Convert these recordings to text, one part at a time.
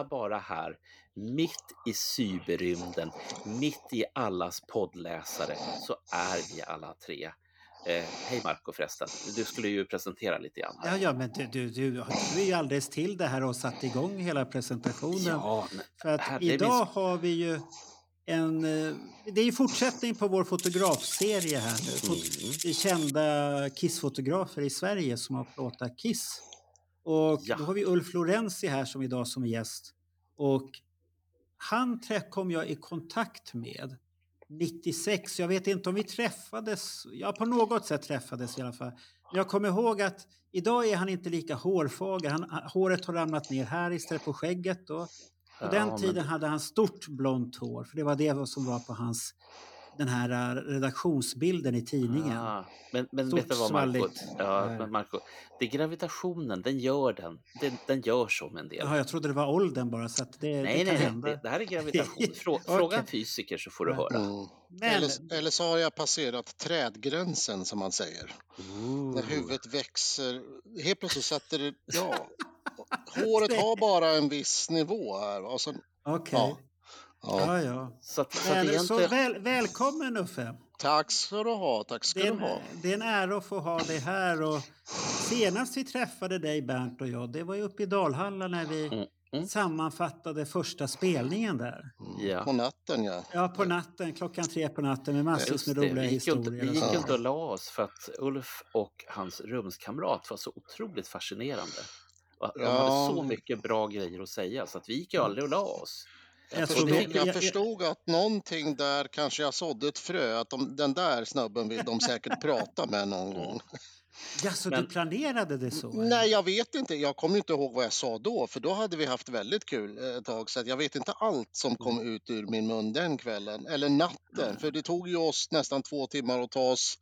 Alla bara här, mitt i cyberrymden, mitt i allas poddläsare, så är vi alla tre. Eh, hej Marco förresten, du skulle ju presentera lite grann. Ja, ja, men du, du, du, du är ju alldeles till det här och satt igång hela presentationen. Ja, men För att här, idag min- har vi ju en... eh, Det är ju fortsättning på vår fotografserie här nu. Mm. Kända Kiss-fotografer i Sverige som har plåtat Kiss. Och Ja. då har vi Ulf Lorenzi här som idag som gäst. Och han kom jag i kontakt med 96. Jag vet inte om vi träffades. Ja, på något sätt träffades i alla fall. Men jag kommer ihåg att idag är han inte lika hårfager. Han, håret har ramlat ner här istället på skägget. Då. På Ja, den men- tiden hade han stort blont hår. För det var det som var på hans den här eh, redaktionsbilden i tidningen. Ah, men men Stort vet du vad Marco? svalligt. Ja, Ja. men Marco, det är gravitationen, den gör den. Den, den gör så med en del. Jaha, jag trodde det var åldern bara. Så att det, nej, det nej, nej, hända. det, det här är gravitation. Frå, Okej. Fråga en fysiker så får du Ja. höra. Mm. Men, Eller, eller så har jag passerat trädgränsen som man säger. När huvudet växer. Helt plötsligt sätter det... Ja. Håret har bara en viss nivå här. Och sen, okej. ja. Ja. Ja, ja. Så, att, så att Men, så egentligen... väl, välkommen Uffe! Tack ska du ha. Tack ska Det är, du ha. en, det är en ära att få ha dig här. Och senast vi träffade dig, Bernt och jag, det var ju uppe i Dalhalla när vi Mm, mm. sammanfattade första spelningen där. Ja. På natten ja. Ja, på natten, klockan tre på natten med massvis med roliga ju inte, historier. vi gick inte och la oss för att Ulf och hans rumskamrat var så otroligt fascinerande. De Ja. hade så mycket bra grejer att säga så att vi gick ju aldrig och la oss. Jag Jag förstod, jag, förstod att någonting där kanske jag sådde ett frö. Att de, den där snubben vill de säkert prata med någon gång. Ja, så Men- du planerade det så? eller? Nej, jag vet inte. Jag kommer inte ihåg vad jag sa då, för då hade vi haft väldigt kul eh, ett tag. Så att jag vet inte allt som kom ut ur min mun den kvällen, eller natten. För det tog ju oss nästan två timmar att ta oss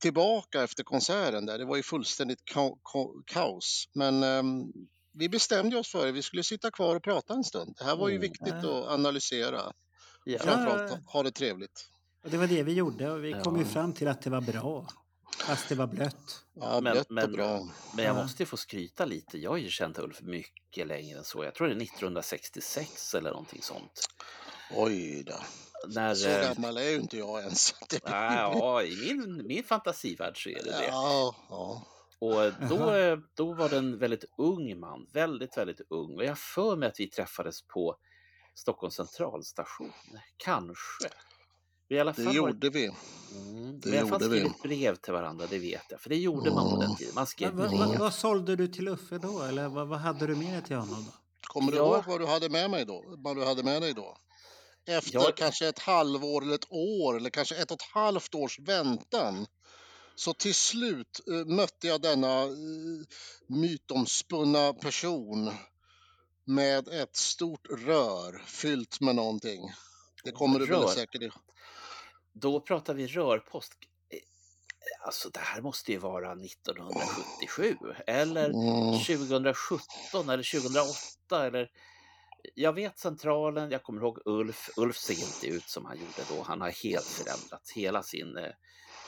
tillbaka efter konserten där. Det var ju fullständigt ka- ka- kaos. Men ehm, vi bestämde oss för att vi skulle sitta kvar och prata en stund. Det här var ju Mm. viktigt Ja. att analysera. Ja. Framförallt ha- det trevligt. Och det var det vi gjorde och vi kom ju fram till att det var bra. Fast det var blött. Ja, Men- blött men- bra. Men jag Ja. måste ju få skryta lite. Jag har ju känt Ulf mycket längre än så. Jag tror det är 1966 eller någonting sånt. Oj då. När, Så eh, gammal är ju inte jag ens. Nej, ja, i min, min fantasivärld så är det det. Ja, ja. Och då, då var det en väldigt ung man, väldigt, väldigt ung. Och jag har för mig att vi träffades på Stockholms centralstation. Kanske. Vi i alla Det fall gjorde vi. Mm, det vi gjorde vi. skrivit brev till varandra, det vet jag. För det gjorde man på den tiden. Man skrev Vad, brev. vad, vad sålde du till Uffe då? Eller vad, vad hade du med dig till honom då? Kommer du Ja. ihåg vad du hade med mig då? Vad du hade med dig då? Efter Ja. kanske ett halvår eller ett år eller kanske ett och ett halvt års väntan. Så till slut eh, mötte jag denna uh, mytomspunna person med ett stort rör fyllt med någonting. Det kommer du väl säkert ihåg. Då pratar vi rörpost. Eh, Alltså det här måste ju vara 1977 eller Mm. 2017 eller 2008 eller jag vet centralen, jag kommer ihåg Ulf. Ulf ser inte ut som han gjorde då. Han har helt förändrat hela sin, eh,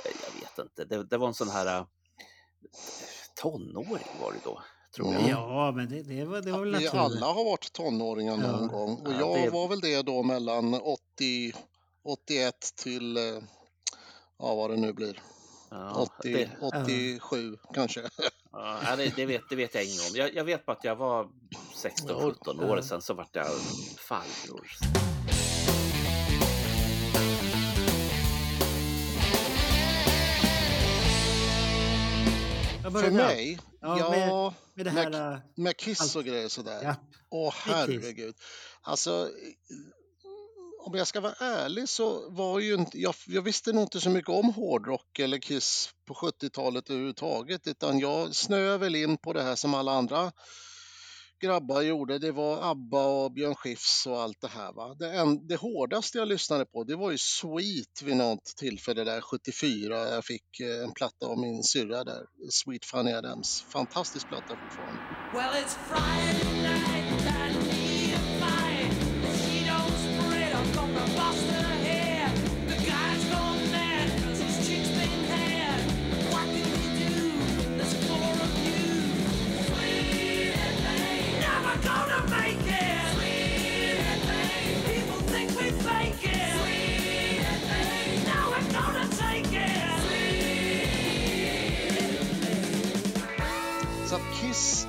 jag vet inte, det, det var en sån här eh, tonåring var det då, tror jag. Ja, men det, det, var, det var väl Vi naturligt. alla har varit tonåringar någon Ja. gång och Ja, jag det- var väl det då mellan 80, 81 till, eh, ja vad det nu blir, Ja, 80, det, 87 kanske. ja, det, det, vet, det vet jag ingen om. Jag, jag vet bara att jag var 16-17 år, Ja. sen så vart jag farbror. För mig, Ja, ja, med- med det här... med, äh, med Kiss och grejer sådär. Ja, Åh herregud. Alltså, om jag ska vara ärlig så var ju inte, jag, jag visste nog inte så mycket om hårdrock eller Kiss på 70-talet överhuvudtaget utan jag snöade väl in på det här som alla andra grabbar gjorde, det var ABBA och Björn Skifs och allt det här. Va? Det, en, det hårdaste jag lyssnade på det var ju Sweet vid något tillfälle där 74. Jag fick eh, en platta av min syrra där, Sweet Fanny Adams. Fantastisk platta fortfarande. Well, Kiss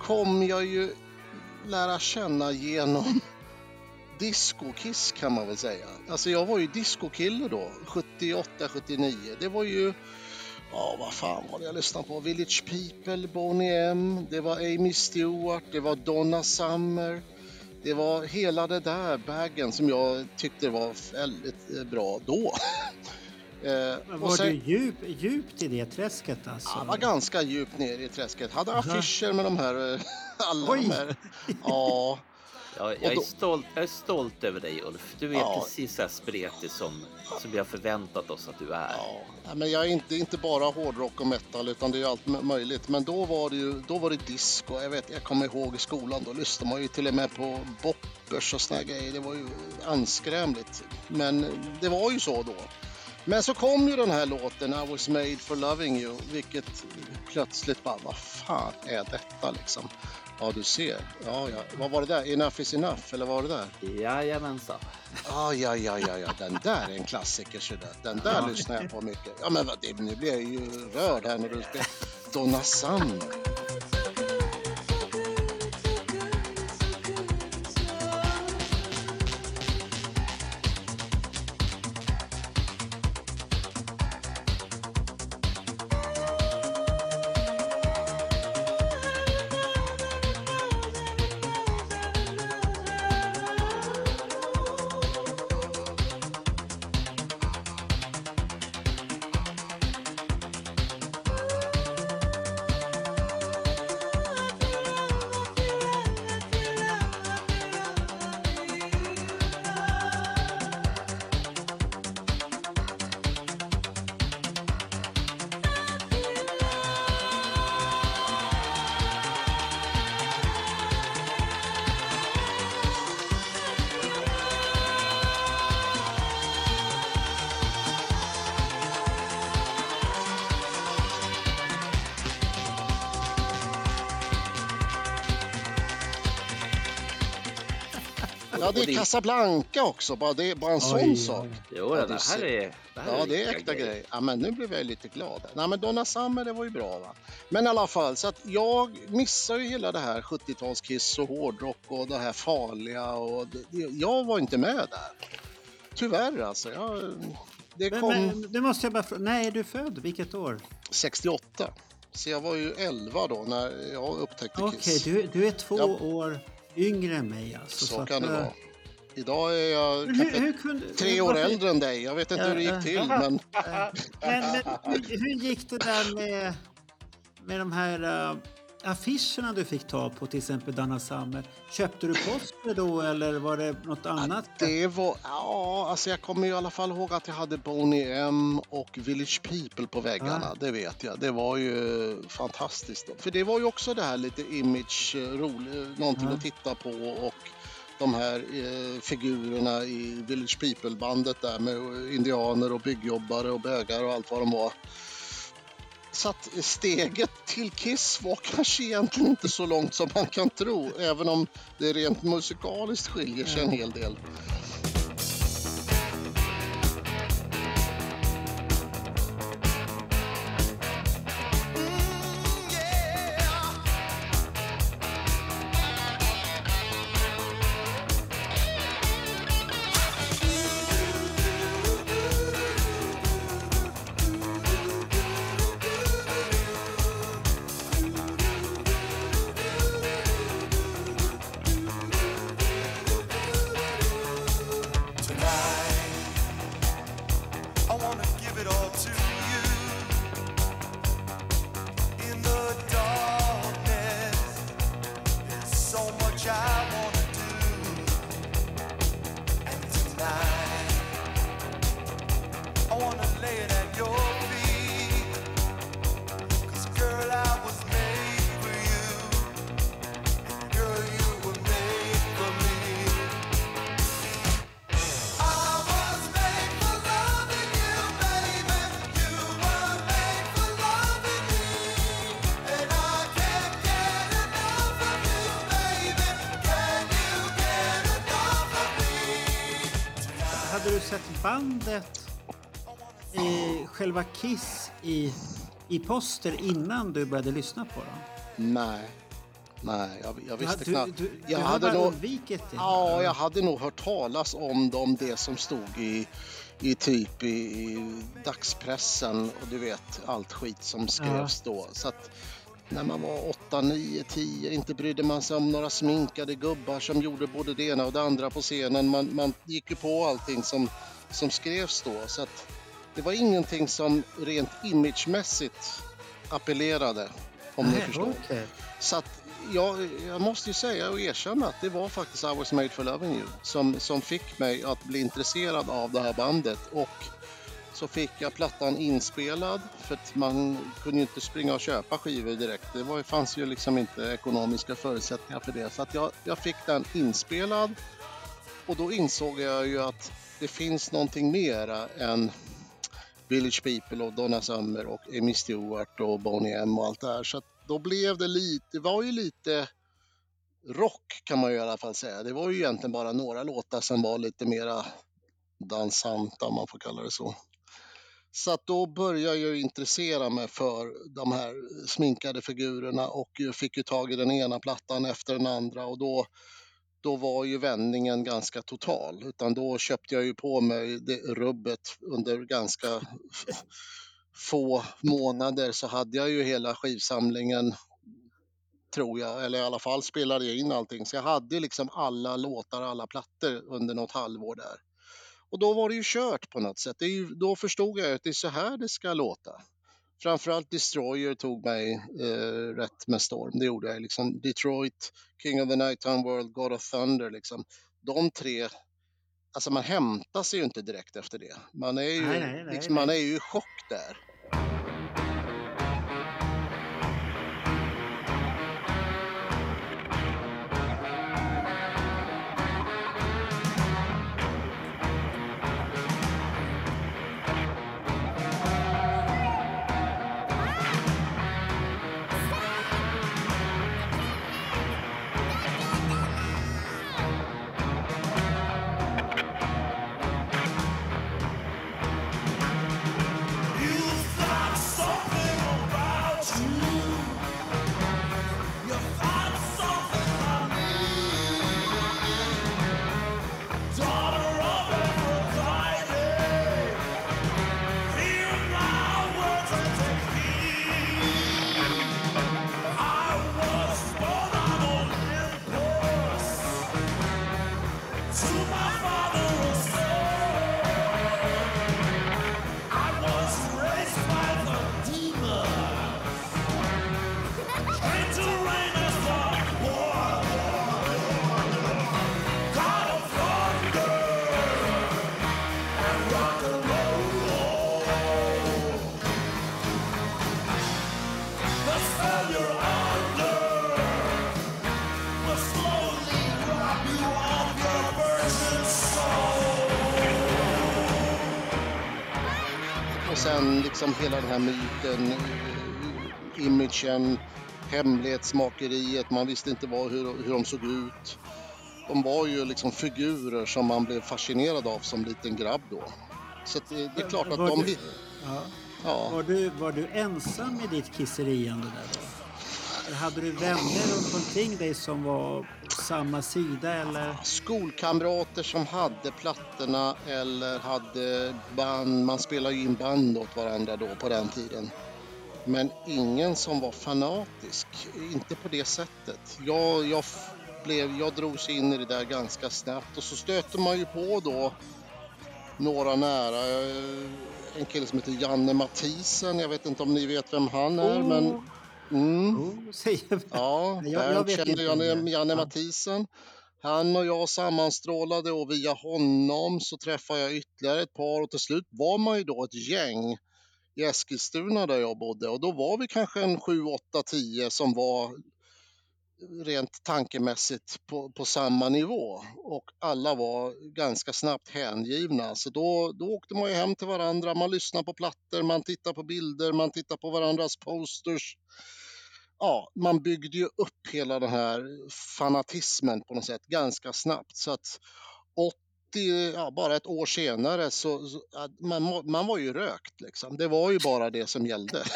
kom jag ju lära känna genom disco-Kiss kan man väl säga. Alltså jag var ju disco-kille då, 78, 79. Det var ju, ja vad fan var det jag lyssnade på? Village People, Boney M, det var Amy Stewart, det var Donna Summer. Det var hela det där bagen som jag tyckte var väldigt eh, bra då. Eh, Var sen- du djup, djupt i det träsket alltså? Ja, var ganska djupt ner i träsket. Hade affischer med de här, eh, alla Oj. de här. Ja, Jag, Och jag, är stolt, jag är stolt över dig Ulf. Du är Ja. precis så här spretig som, som vi har förväntat oss att du är. ja. Men jag är inte, inte bara hårdrock och metal utan det är allt möjligt. Men då var det ju då var det disco. Jag, vet, jag kommer ihåg i skolan, då lyssnade man ju till och med på boppers och såna grejer. Det var ju anskrämligt. Men det var ju så då. Men så kom ju den här låten I was made for loving you, vilket plötsligt bara, vad fan är detta liksom? Ja, du ser. Ja, ja. Vad var det där? Enough is enough, eller vad var det där? Jajamensan. Ah, ja, ja, ja, ja, den där är en klassiker. Så där. Den där Ja. lyssnar jag på mycket. Ja, men nu blir jag ju rörd här när du spelar Donna Summer. Ja, det är Casablanca också. Bara, det, bara en sån Oj, sak. Jo, Ja, det, här är, det här Ja, det är äkta grej. Ja, men nu blev jag lite glad. Nej, men Donna Summer, det var ju bra. Va? Men i alla fall, så att jag missar ju hela det här 70-talskiss och hårdrock och det här farliga. Och det, jag var inte med där. Tyvärr alltså. Jag, det Men, kom men, det måste jag bara fråga. När är du född? Vilket år? 68. Så jag var ju 11 då när jag upptäckte Okej, Kiss. du, du är två Ja. år yngre än mig alltså. Så att, kan det eh, vara. Idag är jag hur, hur kunde, tre år varför- äldre än dig. Jag vet inte Ja, hur det ja. gick till, men Men, men hur, hur gick det där med, med de här uh, affischerna du fick ta på, till exempel Donna Summer? Köpte du poster då eller var det något annat? det var... Ja, alltså jag kommer i alla fall ihåg att jag hade Boney M och Village People på väggarna. Ja. Det vet jag. Det var ju fantastiskt. För det var ju också det här lite image, eh, rolig, någonting Ja. att titta på och de här eh, figurerna i Village People-bandet där med indianer och byggjobbare och bögar och allt vad de var. Så att steget till Kiss var kanske egentligen inte så långt som man kan tro, även om det rent musikaliskt skiljer sig en hel del. Bandet, eh, själva Kiss i, i poster innan du började lyssna på dem? Nej. Nej, jag, jag Du, visste du, knappt. du, Jag du hade nog- undvikit det? Ja, jag hade nog hört talas om dem, det som stod i, i typ i, i dagspressen och du vet allt skit som skrevs då. Så att när man var 8, 9, 10 inte brydde man sig om några sminkade gubbar som gjorde både det ena och det andra på scenen. Man, man gick ju på allting som, som skrevs då. Så att det var ingenting som rent imagemässigt appellerade, om ni Nej, förstår. okej. Så att jag, jag måste ju säga och erkänna att det var faktiskt I was made for loving you som, som fick mig att bli intresserad av det här bandet. Och så fick jag plattan inspelad för att man kunde ju inte springa och köpa skivor direkt. Det var, fanns ju liksom inte ekonomiska förutsättningar för det. Så att jag, jag fick den inspelad och då insåg jag ju att det finns någonting mera än Village People och Donna Summer och Amy Stewart och Boney M och allt det här. Så att då blev det lite, det var ju lite rock kan man ju i alla fall säga. Det var ju egentligen bara några låtar som var lite mera dansanta om man får kalla det så. Så att då började jag intressera mig för de här sminkade figurerna och jag fick ju tag i den ena plattan efter den andra och då, då var ju vändningen ganska total. Utan då köpte jag ju på mig det rubbet under ganska få månader så hade jag ju hela skivsamlingen tror jag, eller i alla fall spelade jag in allting. Så jag hade liksom alla låtar, alla plattor under något halvår där. Och då var det ju kört på något sätt. Ju, då förstod jag att det är så här det ska låta. Framförallt Destroyer tog mig eh, rätt med storm. Det gjorde jag. Liksom Detroit, King of the Nighttime World, God of Thunder. Liksom. De tre, alltså man hämtar sig ju inte direkt efter det. Man är ju, Nej, nej, nej, liksom, man är ju i chock där. Liksom hela den här myten, eh, imagen, hemlighetsmakeriet. Man visste inte vad, hur, hur de såg ut. De var ju liksom figurer som man blev fascinerad av som liten grabb då. Så det, det är klart att Var de... du- Ja. Ja, Var, du, var du ensam i ditt kisseriande där hade du vänner runt omkring dig som var på samma sida eller? skolkamrater som hade plattorna eller hade band. Man spelade ju in band åt varandra då på den tiden. Men ingen som var fanatisk, inte på det sättet. Jag, jag, blev, jag drog sig in i det där ganska snabbt och så stöter man ju på då några nära. eh, En kille som heter Janne Mathisen, jag vet inte om ni vet vem han är men... Mm. Oh, säger Ja, jag- jag känner Janne. Janne Ja. Mathisen. Han och jag sammanstrålade och via honom så träffade jag ytterligare ett par och till slut var man ju då ett gäng i Eskilstuna där jag bodde och då var vi kanske en 7, 8, 10 som var rent tankemässigt på, på samma nivå och alla var ganska snabbt hängivna. Så då, då åkte man ju hem till varandra, man lyssnade på plattor, man tittade på bilder, man tittade på varandras posters ja, man byggde ju upp hela den här fanatismen på något sätt ganska snabbt. Så att ja, bara ett år senare så, så man, man var ju rökt liksom. Det var ju bara det som gällde.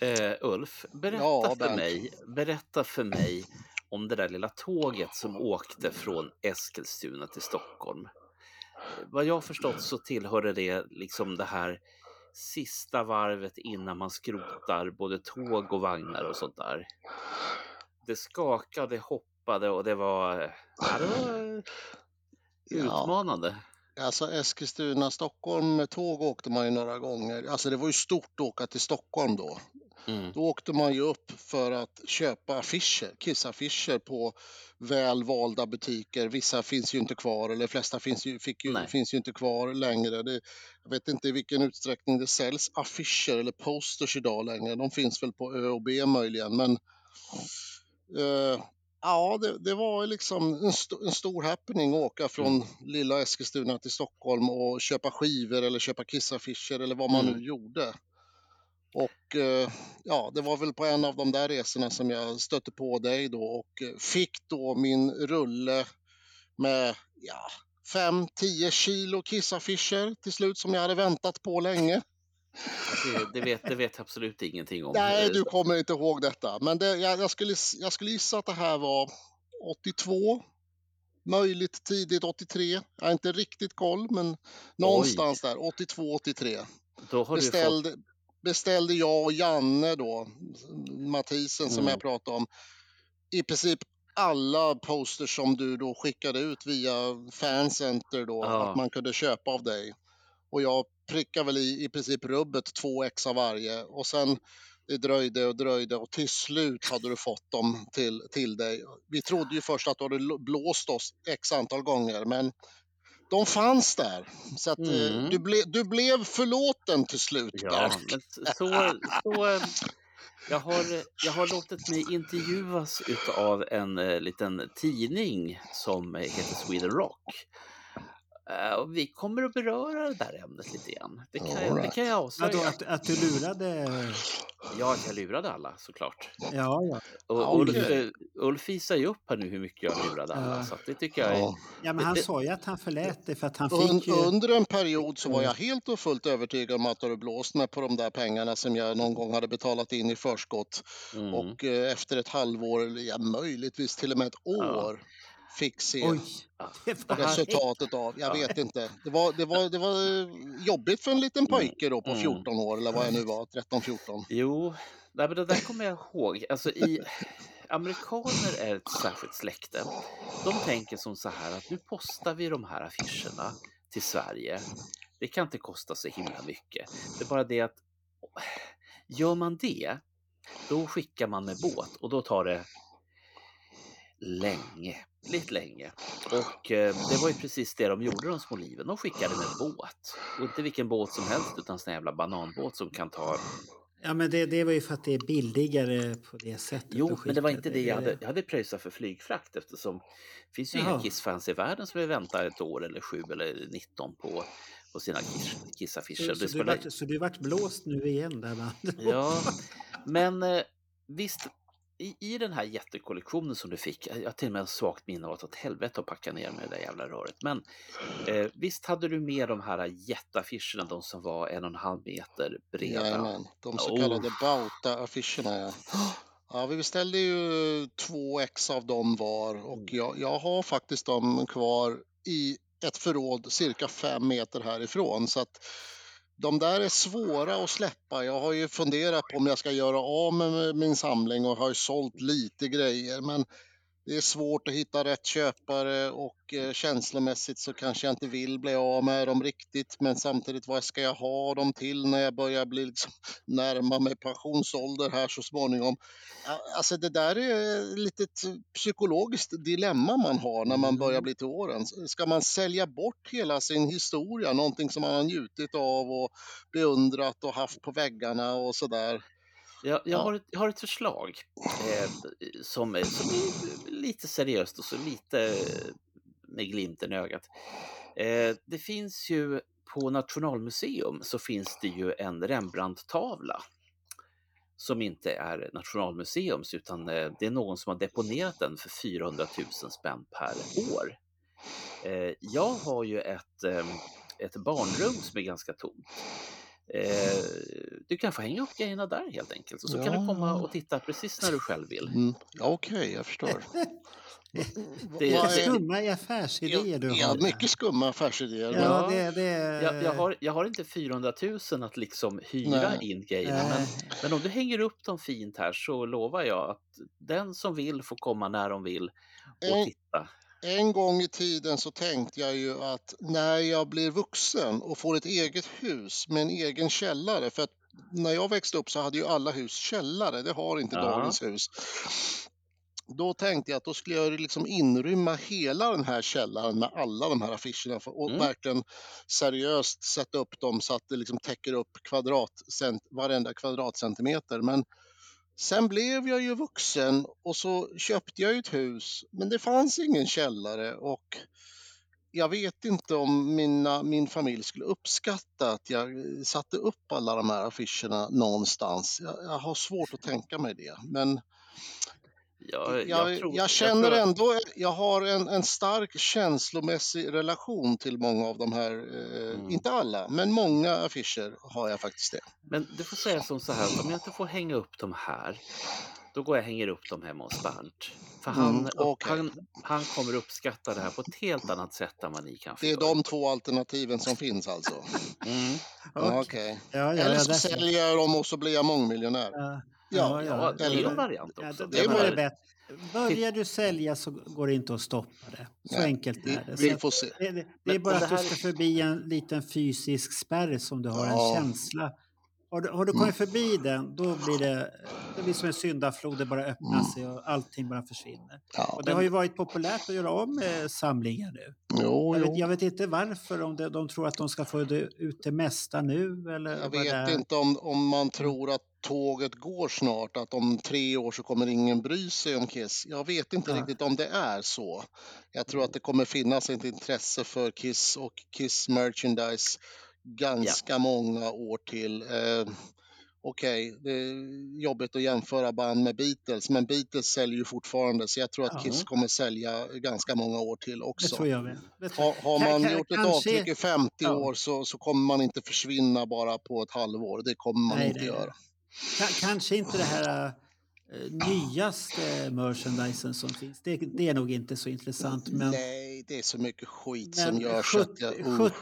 Eh, Ulf, berätta, Ja, för mig, berätta för mig om det där lilla tåget som åkte från Eskilstuna till Stockholm. Vad jag förstått så tillhörde det liksom det här sista varvet innan man skrotar både tåg och vagnar och sånt där. Det skakade, hoppade och det var, ja, det var Ja. utmanande. Alltså Eskilstuna, Stockholm med tåg åkte man ju några gånger. Alltså det var ju stort att åka till Stockholm då. Mm. Då åkte man ju upp för att köpa affischer, kissaffischer på väl valda butiker. Vissa finns ju inte kvar, eller de flesta finns ju, ju, finns ju inte kvar längre. Det, jag vet inte i vilken utsträckning det säljs affischer eller posters idag längre. De finns väl på Ö och B möjligen, men eh, ja, det, det var liksom en, st- en stor happening att åka från Mm. lilla Eskilstuna till Stockholm och köpa skivor eller köpa kissaffischer eller vad man Mm. nu gjorde. Och eh, ja, det var väl på en av de där resorna som jag stötte på dig då och eh, fick då min rulle med ja, 5-10 kilo kissaffischer till slut som jag hade väntat på länge. Det, det, vet, det vet absolut ingenting om. Nej, du kommer inte ihåg detta. Men det, jag, jag, skulle, jag skulle gissa att det här var 82. Möjligt tidigt 83. Jag har inte riktigt koll, men någonstans där. 82, 83. Då har du fått Beställde, jag och Janne då, Mathisen som Mm. jag pratade om, i princip alla posters som du då skickade ut via Fancenter då, Ja. att man kunde köpa av dig. Och jag prickade väl i, i princip rubbet två ex av varje och sen det dröjde och dröjde och till slut hade du fått dem till, till dig. Vi trodde ju först att du hade blåst oss x antal gånger men de fanns där. Så att eh, Mm. du, ble, du blev förlåten till slut. Ja, men så, så jag, har, jag har låtit mig intervjuas av en eh, liten tidning som heter Sweden Rock. Eh, och vi kommer att beröra det där ämnet lite grann. Det kan, jag, det kan jag avslöja. att, att du lurade? Ja, jag lurade alla såklart. Ja, ja. Och Ja, Ulf, eh, Ulf visar ju upp här nu hur mycket jag lurade alla. Ja. Så att det tycker jag är... Ja. ja men han Det- sa ju att han förlät dig för att han Un, fick ju... under en period så var jag helt och fullt övertygad om att du blåst mig på de där pengarna som jag någon gång hade betalat in i förskott. Mm. Och eh, efter ett halvår, eller ja, möjligtvis till och med ett år, fick se Oj, resultatet av. Jag Ja. vet inte. Det var, det, var, det var eh, jobbigt för en liten pojke då på Mm. 14 år eller vad jag nu var, 13-14. Jo, nej, men det där kommer jag ihåg. Alltså, i, amerikaner är ett särskilt släkte. De tänker som så här att nu postar vi de här affischerna till Sverige. Det kan inte kosta så himla mycket. Det är bara det att gör man det, då skickar man med båt och då tar det länge, lite länge. Och eh, det var ju precis det de gjorde de små liven. De skickade med båt. Och inte vilken båt som helst utan en jävla bananbåt som kan ta Ja men det, det var ju för att det är billigare på det sättet. Jo, men det var inte det jag hade. Jag hade pröjsat för flygfrakt eftersom det finns ju inga Jaha. Kiss-fans i världen som vill vänta ett år eller sju eller 19 på, på sina Kiss- Kiss-affischer. Så, så, du spelar... vart, så du vart blåst nu igen där man. Ja, men eh, visst, i, i den här jättekollektionen som du fick, jag har till och med svagt minne av att åt helvete att packa ner med det där jävla röret. Men eh, visst hade du med de här jätteaffischerna, de som var en och en halv meter breda? Jajamän, de så Oh. kallade Bauta-affischerna. Ja. Ja, vi beställde ju två ex av dem var och jag, jag har faktiskt dem kvar i ett förråd cirka fem meter härifrån. Så att de där är svåra att släppa. Jag har ju funderat på om jag ska göra av med min samling och har ju sålt lite grejer. Men det är svårt att hitta rätt köpare och eh, känslomässigt så kanske jag inte vill bli av med dem riktigt. Men samtidigt, vad ska jag ha dem till när jag börjar bli liksom närma mig pensionsålder här så småningom? Alltså det där är ett litet psykologiskt dilemma man har när man börjar bli till åren. Ska man sälja bort hela sin historia, någonting som man har njutit av och beundrat och haft på väggarna och sådär? Jag, jag, Ja. har, ett, jag har ett förslag eh, som, är, som är lite seriöst och så lite med glimten i ögat. Eh, det finns ju på Nationalmuseum så finns det ju en Rembrandt-tavla som inte är Nationalmuseums utan eh, det är någon som har deponerat den för 400 000 spänn per år. Eh, jag har ju ett, eh, ett barnrum som är ganska tomt. Eh, du kan få hänga upp grejerna där helt enkelt. Och så kan du komma och titta precis när du själv vill. Mm. Ja, Okej, jag förstår. Det- är- skumma affärsidéer du Ja, har. mycket skumma affärsidéer. men- Ja, det, det, Jag, jag, har, jag har inte 400 000 att liksom hyra Nej. in grejerna. Men, men om du hänger upp dem fint här så lovar jag att den som vill får komma när de vill och En- titta. En gång i tiden så tänkte jag ju att när jag blir vuxen och får ett eget hus med en egen källare, för att när jag växte upp så hade ju alla hus källare, det har inte Ja. dagens hus. Då tänkte jag att då skulle jag liksom inrymma hela den här källaren med alla de här affischerna och Mm. verkligen seriöst sätta upp dem så att det liksom täcker upp kvadratcent, varenda kvadratcentimeter. Men Sen blev jag ju vuxen och så köpte jag ett hus, men det fanns ingen källare och jag vet inte om mina, min familj skulle uppskatta att jag satte upp alla de här affischerna någonstans. Jag, jag har svårt att tänka mig det, men jag, jag, tror- jag känner tror- ändå, jag har en, en stark känslomässig relation till många av de här, eh, Mm. inte alla, men många affischer har jag faktiskt det. Men du får säga som så här, om jag inte får hänga upp dem här, då går jag och hänger upp dem hemma hos Bernt. För han, Mm, okej. han, han kommer uppskatta det här på ett helt annat sätt än vad ni kanske Det är de två alternativen som finns alltså. Mm. Okej. Okej. Ja, ja, Eller så säljer jag dem och så blir jag mångmiljonär. Ja, Ja, Ja, det är eller- en variant Ja, också. det, Jag det var det bättre. Börjar du sälja så går det inte att stoppa det. Så Nej, enkelt Vi, är det. vi Så får se. det, det, det är Men- bara men att det du ska förbi en liten fysisk spärr som du har, Ja. en känsla. Har du, har du Mm. kommit förbi den, då blir det, det blir som en syndaflod, det bara öppnar Mm. sig och allting bara försvinner. Ja. Och det har ju varit populärt att göra om med samlingar nu. Jo, Jag jo. vet, jag vet inte varför, om det, de tror att de ska få det, ut det mesta nu eller Jag det vet är. inte om, om man tror att tåget går snart, att om tre år så kommer ingen bry sig om Kiss. Jag vet inte Ja. riktigt om det är så. Jag tror att det kommer finnas ett intresse för Kiss och Kiss merchandise ganska många år till. Eh, Okej, det är jobbigt att jämföra band med Beatles, men Beatles säljer ju fortfarande så jag tror att Ja. Kiss kommer sälja ganska många år till Det också. tror jag med. Det tror Har, man ka- gjort ett kanske- avtryck i 50 ja. år så, så kommer man inte försvinna bara på ett halvår. Det kommer man Nej, inte nej, nej. göra. Ka- kanske inte det här eh, nyaste merchandisen som finns. Det, det är nog inte så intressant. Men, Nej, det är så mycket skit som görs. att 70, jag, uh, 70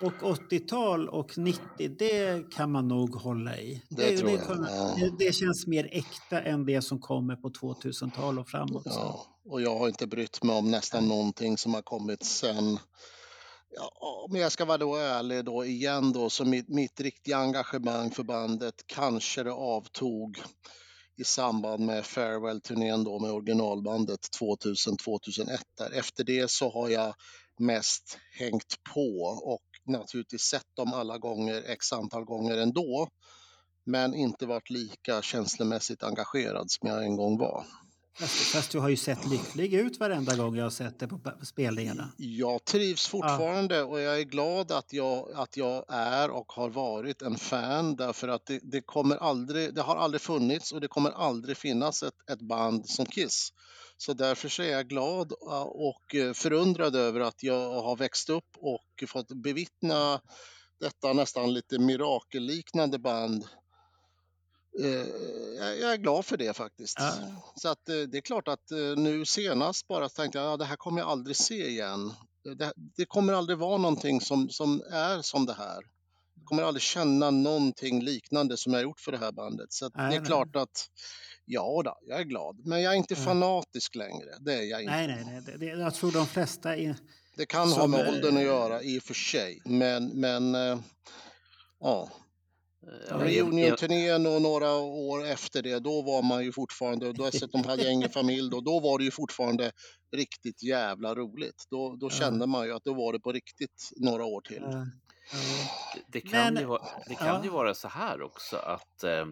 och 80-tal och 90, det kan man nog hålla i. Det tror jag, kommer- ja. det, det känns mer äkta än det som kommer på 2000-tal och framåt. Ja, och jag har inte brytt mig om nästan någonting som har kommit sen. Ja, om jag ska vara då ärlig då igen då, så mitt, mitt riktiga engagemang för bandet kanske det avtog i samband med farewell-turnén då med originalbandet 2000-2001. Där. Efter det så har jag mest hängt på och naturligtvis sett dem alla gånger, x antal gånger ändå. Men inte varit lika känslomässigt engagerad som jag en gång var. Fast, fast du har ju sett lycklig ut varenda gång jag har sett det på spelningarna. Jag trivs fortfarande och jag är glad att jag, att jag är och har varit en fan därför att det, det, kommer aldrig, det har aldrig funnits och det kommer aldrig finnas ett, ett band som Kiss. Så därför så är jag glad och eh, förundrad över att jag har växt upp och fått bevittna detta nästan lite mirakelliknande band. Eh, Jag är glad för det faktiskt. Ja. Så att eh, det är klart att eh, nu senast bara tänkte jag, ja det här kommer jag aldrig se igen. Det, det kommer aldrig vara någonting som, som är som det här. Jag kommer aldrig känna någonting liknande som jag gjort för det här bandet. Så Nej, det är nej. klart att, ja då, jag är glad. Men jag är inte fanatisk längre. Det är jag inte. Nej, nej, nej. Det, jag tror de flesta är... Det kan ha Som, med eh, åldern att göra i och för sig. Men, men ja, Ja, reunion-turnén och några år efter det, då var man ju fortfarande, och dessutom hade jag ingen familj då, då var det ju fortfarande riktigt jävla roligt. Då, då Ja. kände man ju att då var det på riktigt några år till. ja. Det, det kan, Men- ju, vara, det kan ja. ju vara så här också att, eh,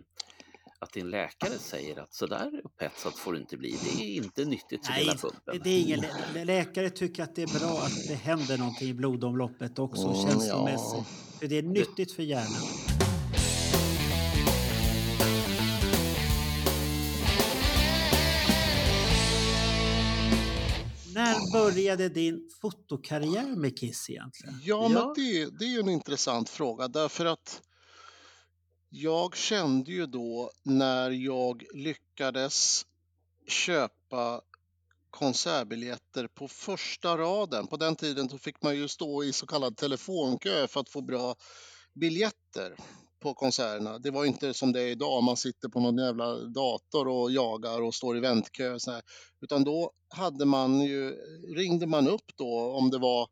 att din läkare säger att så där upphetsad får du inte bli. Det är inte nyttigt för Nej, hela pumpen. det är ingen, lä- läkare tycker att det är bra att det händer någonting i blodomloppet också, Mm, känslomässigt. ja. För det är nyttigt för hjärnan. Började din fotokarriär med Kiss egentligen? Ja, Ja. men det, det är ju en intressant fråga därför att jag kände ju då när jag lyckades köpa konsertbiljetter på första raden. På den tiden fick man ju stå i så kallad telefonkö för att få bra biljetter på konserterna. Det var inte som det är idag, man sitter på någon jävla dator och jagar och står i väntkö. och Så här. Utan då hade man ju, ringde man upp då om det var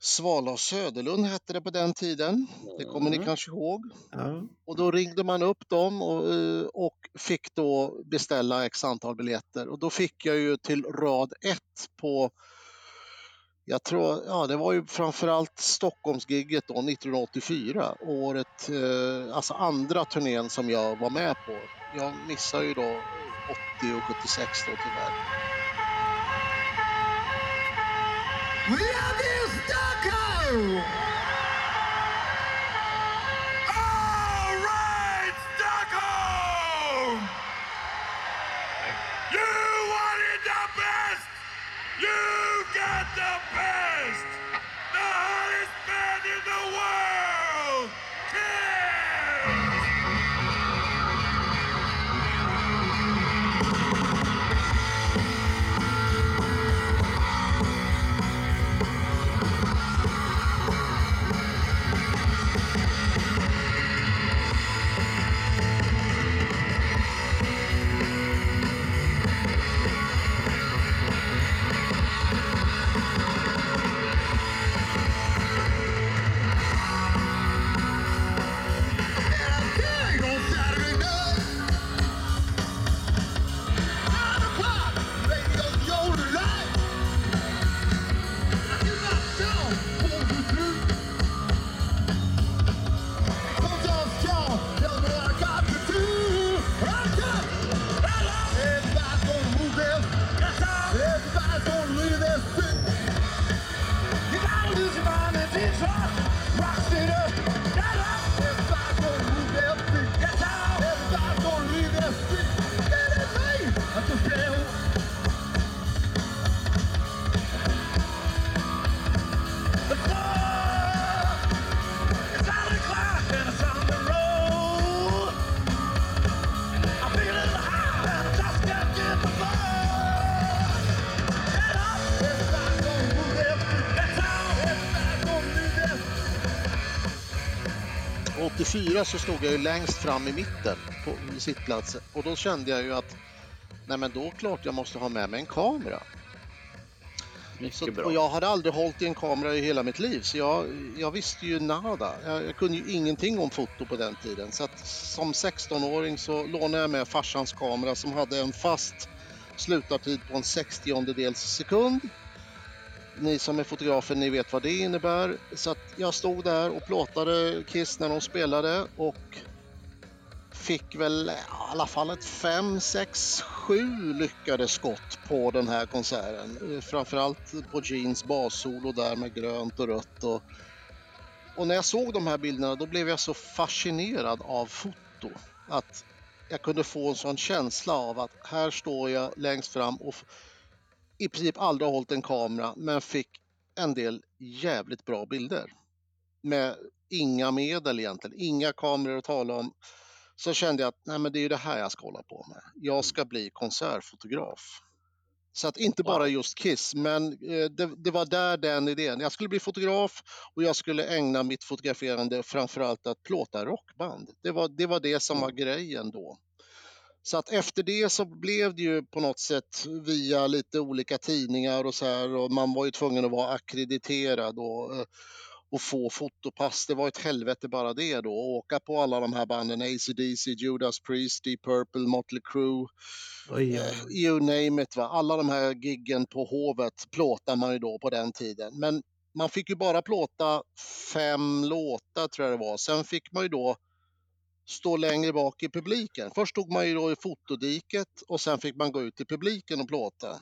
Svala och Söderlund hette det på den tiden. Det kommer ni Mm. kanske ihåg. Ja. Och då ringde man upp dem och, eh, och fick då beställa x antal biljetter. Och då fick jag ju till rad ett på, jag tror, ja det var ju framförallt Stockholmsgigget då 1984. Året, eh, alltså andra turnén som jag var med på. Jag missade ju då 80 och 76 då tyvärr. We Love you, Stockholm! 84 så stod jag ju längst fram i mitten på sittplatsen och då kände jag ju att nej men då klart jag måste ha med mig en kamera. Så, och jag hade aldrig hållit i en kamera i hela mitt liv så jag, jag visste ju nada. Jag, jag kunde ju ingenting om foto på den tiden så att som 16-åring så lånade jag med farsans kamera som hade en fast slutartid på en 60 sekund. Ni som är fotografer, ni vet vad det innebär. Så att jag stod där och plåtade Kiss när de spelade och fick väl i alla fall ett 5, 6, 7 lyckade skott på den här konserten. Eh, framförallt på Jeans bassolo där med grönt och rött. Och, och när jag såg de här bilderna då blev jag så fascinerad av foto. Att jag kunde få en sån känsla av att här står jag längst fram och i princip aldrig har hållit en kamera men fick en del jävligt bra bilder. Med inga medel egentligen, inga kameror att tala om. Så kände jag att nej, men det är ju det här jag ska hålla på med. Jag ska bli konsertfotograf. Så att inte bara just Kiss, men eh, det, det var där den idén. Jag skulle bli fotograf och jag skulle ägna mitt fotograferande framförallt att plåta rockband. Det var, det var det som var grejen då. Så att efter det så blev det ju på något sätt via lite olika tidningar och så här och man var ju tvungen att vara akkrediterad och, eh, och få fotopass. Det var ett helvete bara det då. Och åka på alla de här banden, AC/DC, Judas Priest, Deep Purple, Motley Crue, Oj, eh, oj, oj. you name it. Va? Alla de här giggen på Hovet plåtar man ju då på den tiden. Men man fick ju bara plåta fem låtar tror jag det var. Sen fick man ju då stå längre bak i publiken. Först stod man ju då i fotodiket och sen fick man gå ut i publiken och plåta.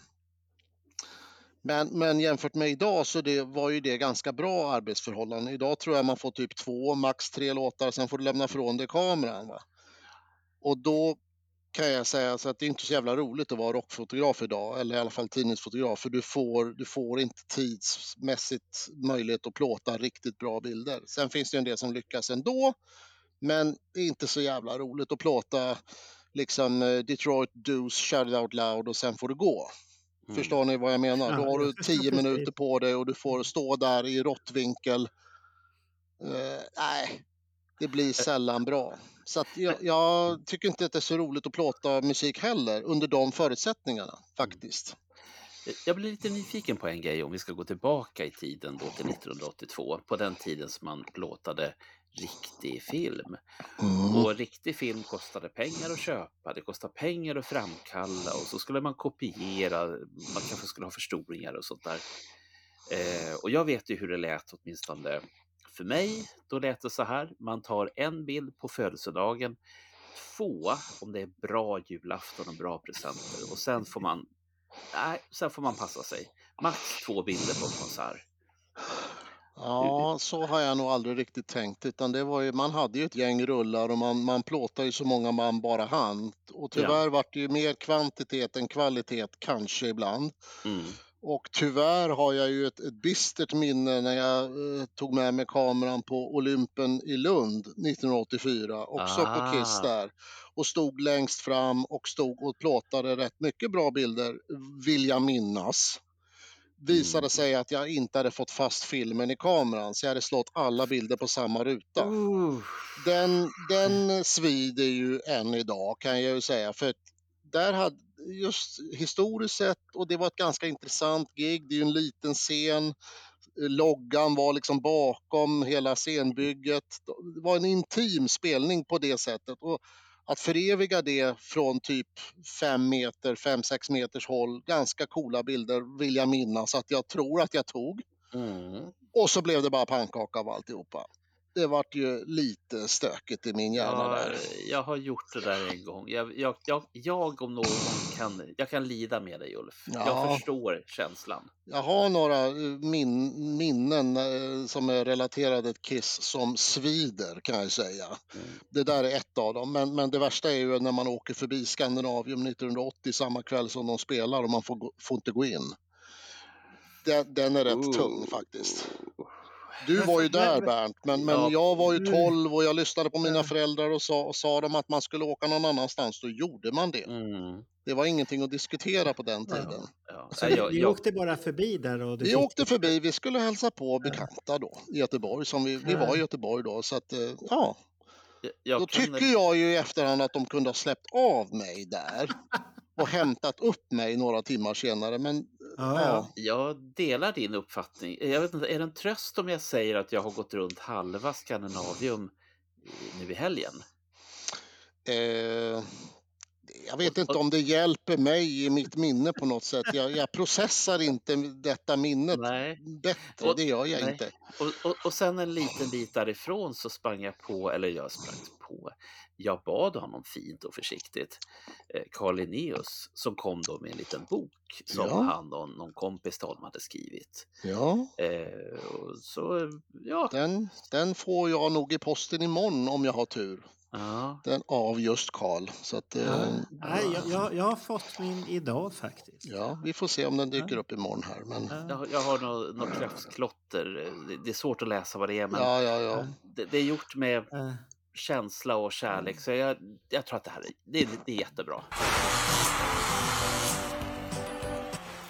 Men, men jämfört med idag så det var ju det ganska bra arbetsförhållanden. Idag tror jag man får typ två, max tre låtar, sen får du lämna ifrån dig kameran. Va? Och då kan jag säga så att det är inte så jävla roligt att vara rockfotograf idag, eller i alla fall tidningsfotograf, för du får, du får inte tidsmässigt möjlighet att plåta riktigt bra bilder. Sen finns det en del som lyckas ändå, men det är inte så jävla roligt att plåta liksom eh, Detroit Deuce, Shout It Out Loud och sen får det gå. Mm. Förstår ni vad jag menar? Då har du tio minuter på dig och du får stå där i råttvinkel. Eh, nej, det blir sällan bra. Så jag, jag tycker inte att det är så roligt att plåta musik heller under de förutsättningarna faktiskt. Jag blir lite nyfiken på en grej om vi ska gå tillbaka i tiden då till 1982, på den tiden som man plåtade riktig film. Mm. Och riktig film kostade pengar att köpa, det kostade pengar att framkalla och så skulle man kopiera, man kanske skulle ha förstoringar och sånt där. Eh, och jag vet ju hur det lät åtminstone för mig. Då lät det så här, man tar en bild på födelsedagen, två om det är bra julafton och bra presenter och sen får man, nej, sen får man passa sig. Max två bilder på en konsert. Ja, så har jag nog aldrig riktigt tänkt, utan det var ju, man hade ju ett gäng rullar och man, man plåtade ju så många man bara hann. Och tyvärr vart det ju mer kvantitet än kvalitet, kanske ibland. Mm. Och tyvärr har jag ju ett, ett bistert minne när jag eh, tog med mig kameran på Olympen i Lund 1984, också på Ah. Kiss där. Och stod längst fram och stod och plåtade rätt mycket bra bilder, vill jag minnas. Visade Mm. sig att jag inte hade fått fast filmen i kameran, så jag hade slått alla bilder på samma ruta. Uh. Den, den svider ju än idag kan jag ju säga. För där hade just historiskt sett, och det var ett ganska intressant gig, det är ju en liten scen. Loggan var liksom bakom hela scenbygget. Det var en intim spelning på det sättet. Och att föreviga det från typ fem meter, fem, sex meters håll, ganska coola bilder vill jag minnas att jag tror att jag tog. Mm. Och så blev det bara pannkaka av alltihopa. Det vart ju lite stökigt i min hjärna Ja, där. jag har gjort det där en gång. Jag, jag, jag, jag om någon kan, jag kan lida med dig Ulf. Ja. Jag förstår känslan. Jag har några eh, min, minnen eh, som är relaterade till Kiss som svider kan jag säga. Mm. Det där är ett av dem. Men, men det värsta är ju när man åker förbi Skandinavium 1980 samma kväll som de spelar och man får, får inte gå in. Den, den är rätt Ooh. tung faktiskt. Du var ju där Bernt, men, men Ja. jag var ju Mm. 12 och jag lyssnade på mina föräldrar och sa, och sa de att man skulle åka någon annanstans, då gjorde man det. Mm. Det var ingenting att diskutera på den tiden. Ja. Så jag, ni jag, åkte bara förbi där? Och Vi åkte förbi, vi skulle hälsa på bekanta då i Göteborg, som vi, vi var i Göteborg då. Så att, eh, ja, jag då kan- tycker jag ju i efterhand att de kunde ha släppt av mig där och hämtat upp mig några timmar senare. Men Ja, ja, ja. Jag delar din uppfattning. Jag vet inte, är det en tröst om jag säger att jag har gått runt halva Skandinavium i- nu i helgen? eh, jag vet inte om det hjälper mig i mitt minne på något sätt. Jag, jag processar inte detta minnet Nej. bättre, Och- det gör jag nej. inte. Och, och, och sen en liten bit därifrån så sprang jag på, eller jag sprang på, jag bad honom fint och försiktigt, eh, Carl Linnaeus, som kom då med en liten bok som Ja. han och någon kompis till honom hade skrivit. Ja, Eh, och så, ja, den, den får jag nog i posten imorgon om jag har tur. ja. Den av just Karl. Så att, eh, Ja. Nej, jag, jag, jag har fått min idag faktiskt. Ja, vi får se om den dyker upp imorgon här. Men... Ja. Jag, jag har något, något kräftsklotter, det, det är svårt att läsa vad det är, men Ja, ja, ja. det, det är gjort med Eh, känsla och kärlek, så jag, jag tror att det här är, det, det är jättebra.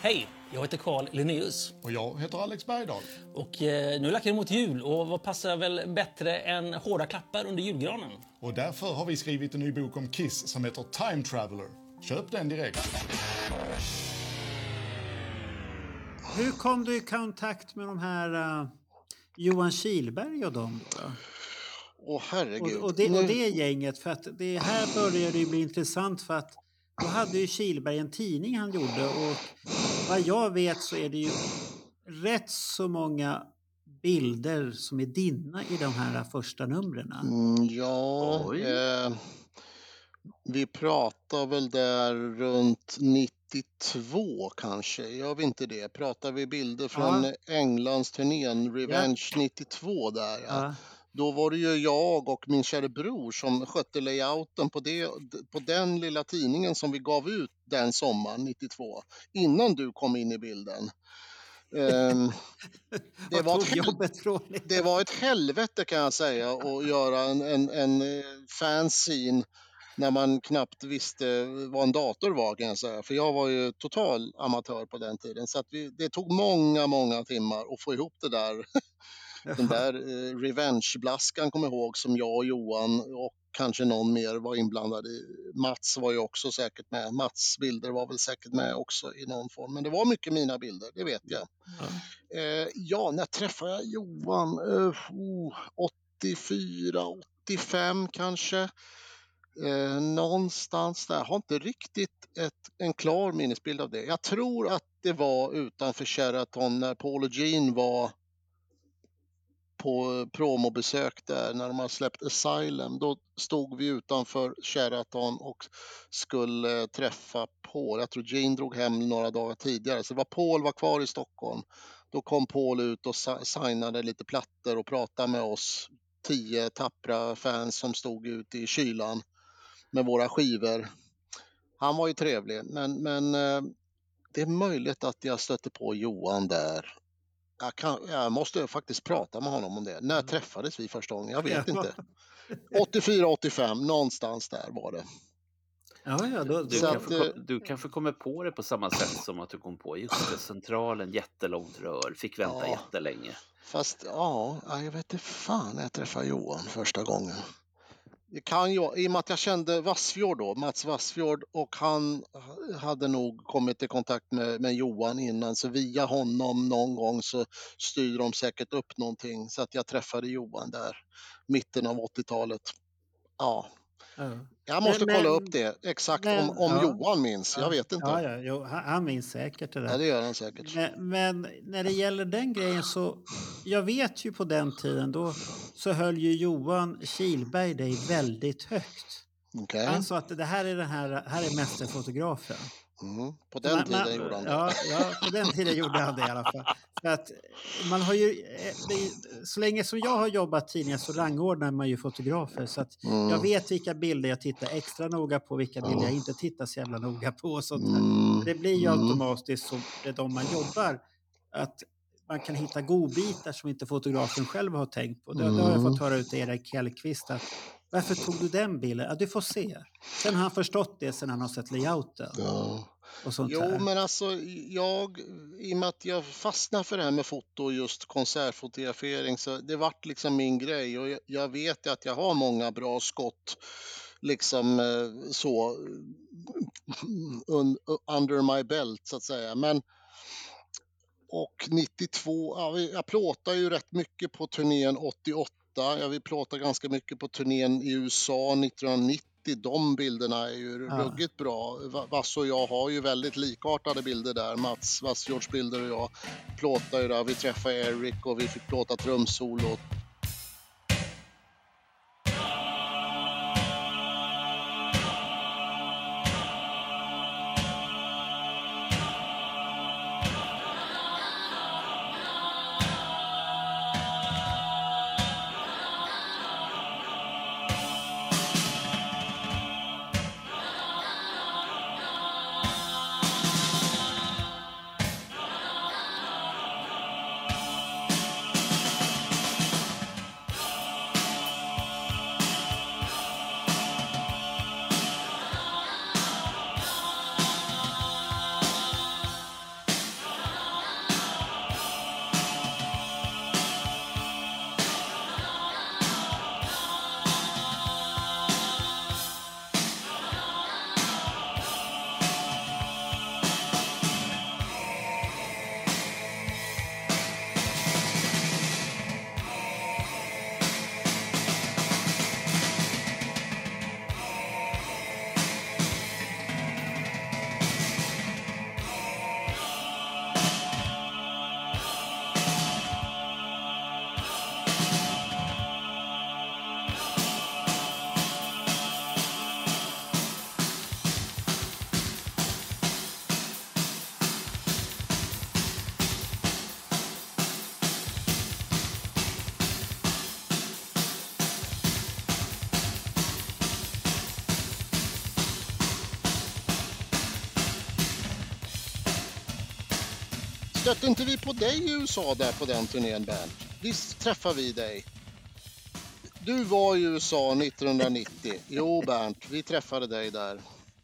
Hej, jag heter Carl Linnaeus. Och jag heter Alex Bergdahl. Och eh, nu lackar det mot jul och vad passar väl bättre än hårda klappar under julgranen? Och därför har vi skrivit en ny bok om Kiss som heter Time Traveler. Köp den direkt. hur kom du i kontakt med de här eh, Johan Kilberg och dem? Då, Åh herregud. Och, och, det, och det gänget, för att det här börjar det ju bli intressant för att då hade ju Kilberg en tidning han gjorde och vad jag vet så är det ju rätt så många bilder som är dina i de här första numren. Mm, ja, eh, vi pratar väl där runt 92 kanske. Gör vi inte det? Pratar vi bilder från Ja. Englands turnén Revenge 92 där? Ja. Då var det ju jag och min kära bror som skötte layouten på, det, på den lilla tidningen som vi gav ut den sommaren 92, innan du kom in i bilden. Ehm, det, var ett, det var ett helvete kan jag säga att göra en, en, en eh, fanzine när man knappt visste vad en dator var kan jag säga. För jag var ju total amatör på den tiden. Så vi, det tog många, många timmar att få ihop det där. Den där eh, revenge-blaskan kommer jag ihåg som jag och Johan och kanske någon mer var inblandad i. Mats var ju också säkert med. Mats bilder var väl säkert med också i någon form. Men det var mycket mina bilder, det vet jag. Eh, ja, när träffade jag Johan? Eh, oh, 84, 85 kanske. Eh, någonstans där. Jag har inte riktigt ett, en klar minnesbild av det. Jag tror att det var utanför Sheraton när Paul och Jean var på promobesök där när de har släppt Asylum. Då stod vi utanför Sheraton och skulle eh, träffa Paul. Jag tror Jane drog hem några dagar tidigare så det var Paul var kvar i Stockholm. Då kom Paul ut och signade lite plattor och pratade med oss tio tappra fans som stod ute i kylan med våra skivor. Han var ju trevlig men, men eh, det är möjligt att jag stötte på Johan där. Jag, kan, jag måste faktiskt prata med honom om det. När träffades vi första gången? Jag vet Ja. inte. 84, 85, någonstans där var det. Ja, ja, då, Du att, kanske, eh, kom, du kanske kommer på det på samma sätt som att du kom på just det, centralen, jättelångt rör, fick vänta Ja. jättelänge. Fast ja, ja, jag vet inte fan när jag träffade Johan första gången. Det kan ju, I och med att jag kände Vassfjord då, Mats Vassfjord och han hade nog kommit i kontakt med, med Johan innan så via honom någon gång så styrde de säkert upp någonting så att jag träffade Johan där mitten av 80-talet. Ja, ja jag måste Men- kolla upp det exakt men- om, om ja. Johan minns. Jag vet inte. Ja, ja, jo, han, minns säkert det där. Ja, det gör han säkert. Men, men när det gäller den grejen så, jag vet ju på den tiden då så höll ju Johan Kilberg dig väldigt högt. Okej. Han sa att det här är den här, här är mästerfotografen. Mm. På den Man- tiden man- gjorde han det. Ja, ja, på den tiden gjorde han det i alla fall. För att man har ju, eh, så länge som jag har jobbat tidningar så rangordnar man ju fotografer. Så att Mm. jag vet vilka bilder jag tittar extra noga på, vilka bilder jag inte tittar så jävla noga på. Och sånt. Mm. Det blir ju Mm. automatiskt så det är de man jobbar. Att man kan hitta godbitar som inte fotografen själv har tänkt på. Det, det har jag Mm. fått höra ut Erik Hellqvist att varför tog du den bilden? Ja, du får se. Sen har han förstått det sen han har sett layouten Ja. och sånt Jo, där. men alltså jag, i och med att jag fastnade för det här med foto och just konsertfotografering så det vart liksom min grej och jag, jag vet att jag har många bra skott liksom eh, så un, under my belt så att säga. Men och 92, ja, jag plåtar ju rätt mycket på turnén 88. Jag vill plåta ganska mycket på turnén i USA 1990. De bilderna är ju Ja. ruggigt bra. Va- Vasse och jag har ju väldigt likartade bilder där. Mats Vassfjords bilder och jag plåtar ju där. Vi träffade Eric och vi fick plåta trumsolot. Stötte inte vi på dig i USA där på den turnén Bernt? Visst träffade vi dig? Du var i USA 1990. Jo Bernt, vi träffade dig där.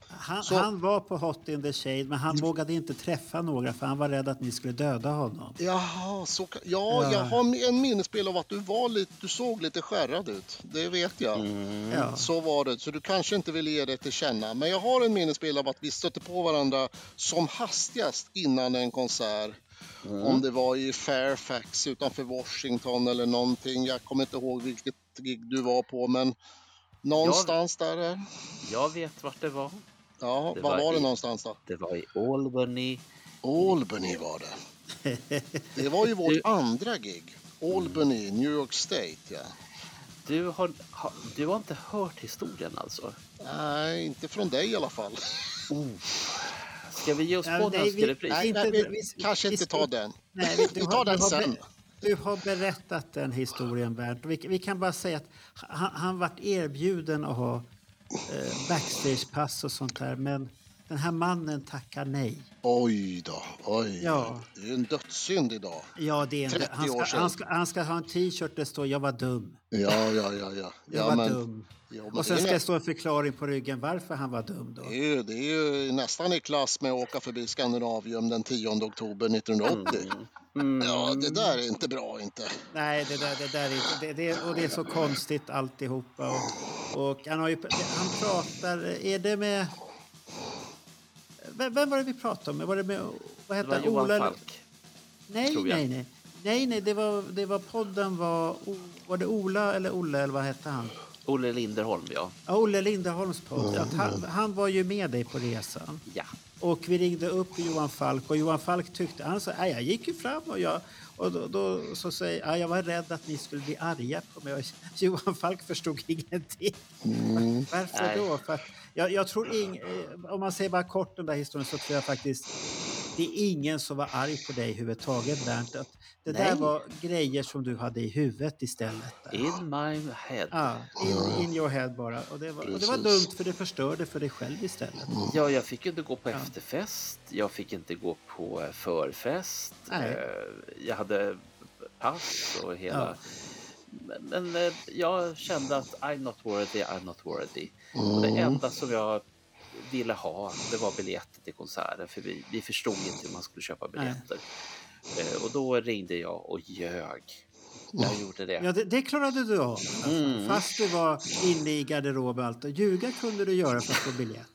Han, Så- han var på Hot in the Shade men han vågade inte träffa några för han var rädd att ni skulle döda honom. Jaha, så, ja, Ja. jag har en minnesbild av att du var lite, du såg lite skärrad ut. Det vet jag. Mm. Ja. Så var det, så du kanske inte vill ge det till känna. Men jag har en minnesbild av att vi stötte på varandra som hastigast innan en konsert. Om det var i Fairfax utanför Washington eller någonting. Jag kommer inte ihåg vilket gig du var på, men någonstans där. är- Jag vet vart det var. Ja, Det var var det i- någonstans då? Det var i Albany. Albany var det. Det var ju vårt Du- andra gig. Albany, New York State, ja. Du har, ha, du har inte hört historien alltså? Nej, inte från dig i alla fall. Ska vi ge oss på nej, den vi- repris? Nej, Inte- nej, vi, vi- kanske inte ta den. Nej, vi, tar har- den sen. Du har berättat den historien Bernt. Vi, vi kan bara säga att han, han vart erbjuden att ha eh, backstagepass och sånt där men den här mannen tackar nej. Oj då, oj. Ja. Det är en dödssynd idag. Ja, det är en, 30 han, år ska, sedan. han, ska, han ska ha en t-shirt där det står jag var dum. Ja, ja, ja. ja. Jag ja var men, dum. Ja, men Och sen ska det stå en förklaring på ryggen varför han var dum då. det, är ju, det är ju nästan i klass med att åka förbi Skandinavium den 10 oktober 1980. Mm. Ja, det där är inte bra inte. Nej, det där, det där är inte... Det, det, och det är så konstigt alltihopa. Och, och han, har ju, han pratar... Är det med... Vem, vem var det vi pratade med? Var det med... Vad Det hette var han? Johan Ola- Falk. Nej, nej, nej. Nej, nej, det var, det var podden var... Var det Ola eller Olle eller vad hette han? Olle Linderholm, ja. Ja, Olle Linderholms podd. Att han, han var ju med dig på resan. Ja. Och vi ringde upp Johan Falk och Johan Falk tyckte, han sa, "Nej, jag gick ju fram och jag, och då, då så säger "Ja, jag var rädd att ni skulle bli arga på mig. Johan Falk förstod ingenting. Varför Nej. då? För jag, jag tror ing, om man säger bara kort den där historien så tror jag faktiskt det är ingen som var arg på dig överhuvudtaget Bernt. Att det där Nej. var grejer som du hade i huvudet istället. Där. In my head. Ja, in, in your head bara. Och det, var, och det var dumt för det förstörde för dig själv istället. Ja, jag fick inte gå på efterfest. Jag fick inte gå på eh, förfest. Nej. Eh, Jag hade pass och hela... Ja. Men, men eh, jag kände att I'm not worthy, I'm not worthy. Och det enda som jag ville ha, det var biljetter till konserten. För vi, vi förstod inte hur man skulle köpa biljetter. Eh, Och då ringde jag och ljög. Jag gjorde det. Ja, det, det klarade du av. Mm. Fast du var inne i garderoben och allt. Och ljuga kunde du göra för att få biljett.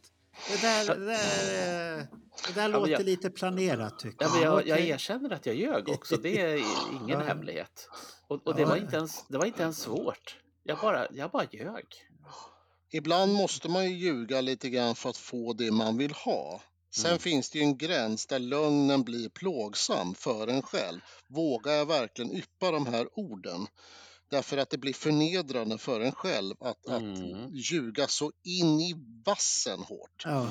Det där, det där, eh, det där låter jag- lite planerat tycker Ja, jag, jag Okej. erkänner att jag ljög också. Det är ingen Ja. hemlighet. Och, och det, Ja. var inte ens, det var inte ens svårt. Jag bara, jag bara ljög. Ibland måste man ju ljuga lite grann för att få det man vill ha. Sen Mm. finns det ju en gräns där lögnen blir plågsam för en själv. Vågar jag verkligen yppa de här orden? Därför att det blir förnedrande för en själv att, Mm. att ljuga så in i vassen hårt. Ja.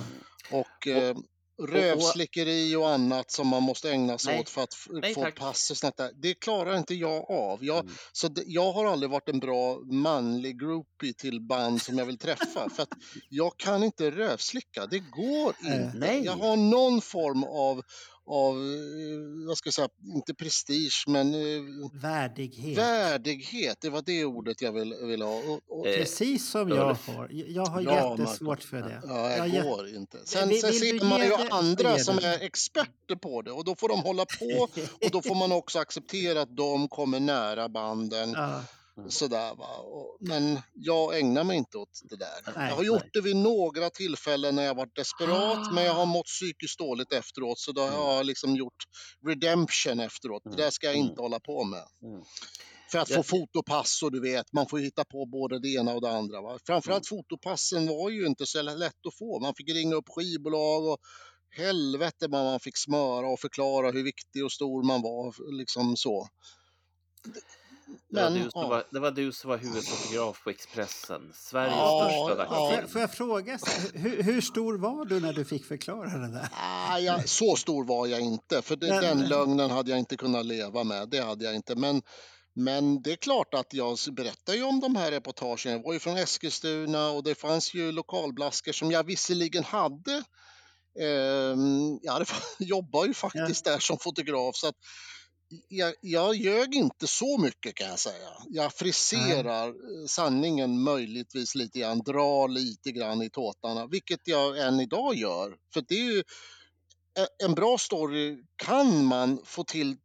Och eh, rövslickeri och annat som man måste ägna sig Nej. åt för att Nej, få tack. pass och sånt där. Det klarar inte jag av. Jag, Mm. så det, jag har aldrig varit en bra manlig groupie till band som jag vill träffa. för att jag kan inte rövslicka. Det går inte. Nej. Jag har någon form av, av eh, vad ska jag säga, inte prestige men eh, Värdighet. värdighet. Det var det ordet jag ville vill ha. Och, och, Eh, Precis som jag har. Jag har Ja, jättesvårt för det. Ja, jag jä- går inte. Sen, Vill- sen vill ser man ju det- andra som är experter på det och då får de hålla på och då får man också acceptera att de kommer nära banden. Ja. Sådär va. Men jag ägnar mig inte åt det där. Nej, jag har gjort nej. det vid några tillfällen när jag varit desperat men jag har mått psykiskt dåligt efteråt så då har jag liksom gjort redemption efteråt. Det där ska jag inte hålla på med. Mm. För att få Jag- fotopass och du vet, man får hitta på både det ena och det andra. Va? Framförallt fotopassen var ju inte så lätt att få. Man fick ringa upp skivbolag och helvete vad man fick smöra och förklara hur viktig och stor man var. Liksom så. Det var, Men, du som ja. var, det var du som var huvudfotograf på Expressen. Sveriges Ja, största ja. Får, dagstidning. jag, får jag fråga, hur, hur stor var du när du fick förklara det där? Ah, jag, så stor var jag inte, för det, Men- den lögnen hade jag inte kunnat leva med. Det hade jag inte. Men, men det är klart att jag berättar ju om de här reportagen. Jag var ju från Eskilstuna och det fanns ju lokalblaskor som jag visserligen hade Ehm, ja, det jobbar ju faktiskt där som fotograf. Så att jag, jag ljög inte så mycket kan jag säga. Jag friserar eh, sanningen möjligtvis lite grann, drar lite grann i tåtarna, vilket jag än idag gör. För det är ju en bra story kan man få till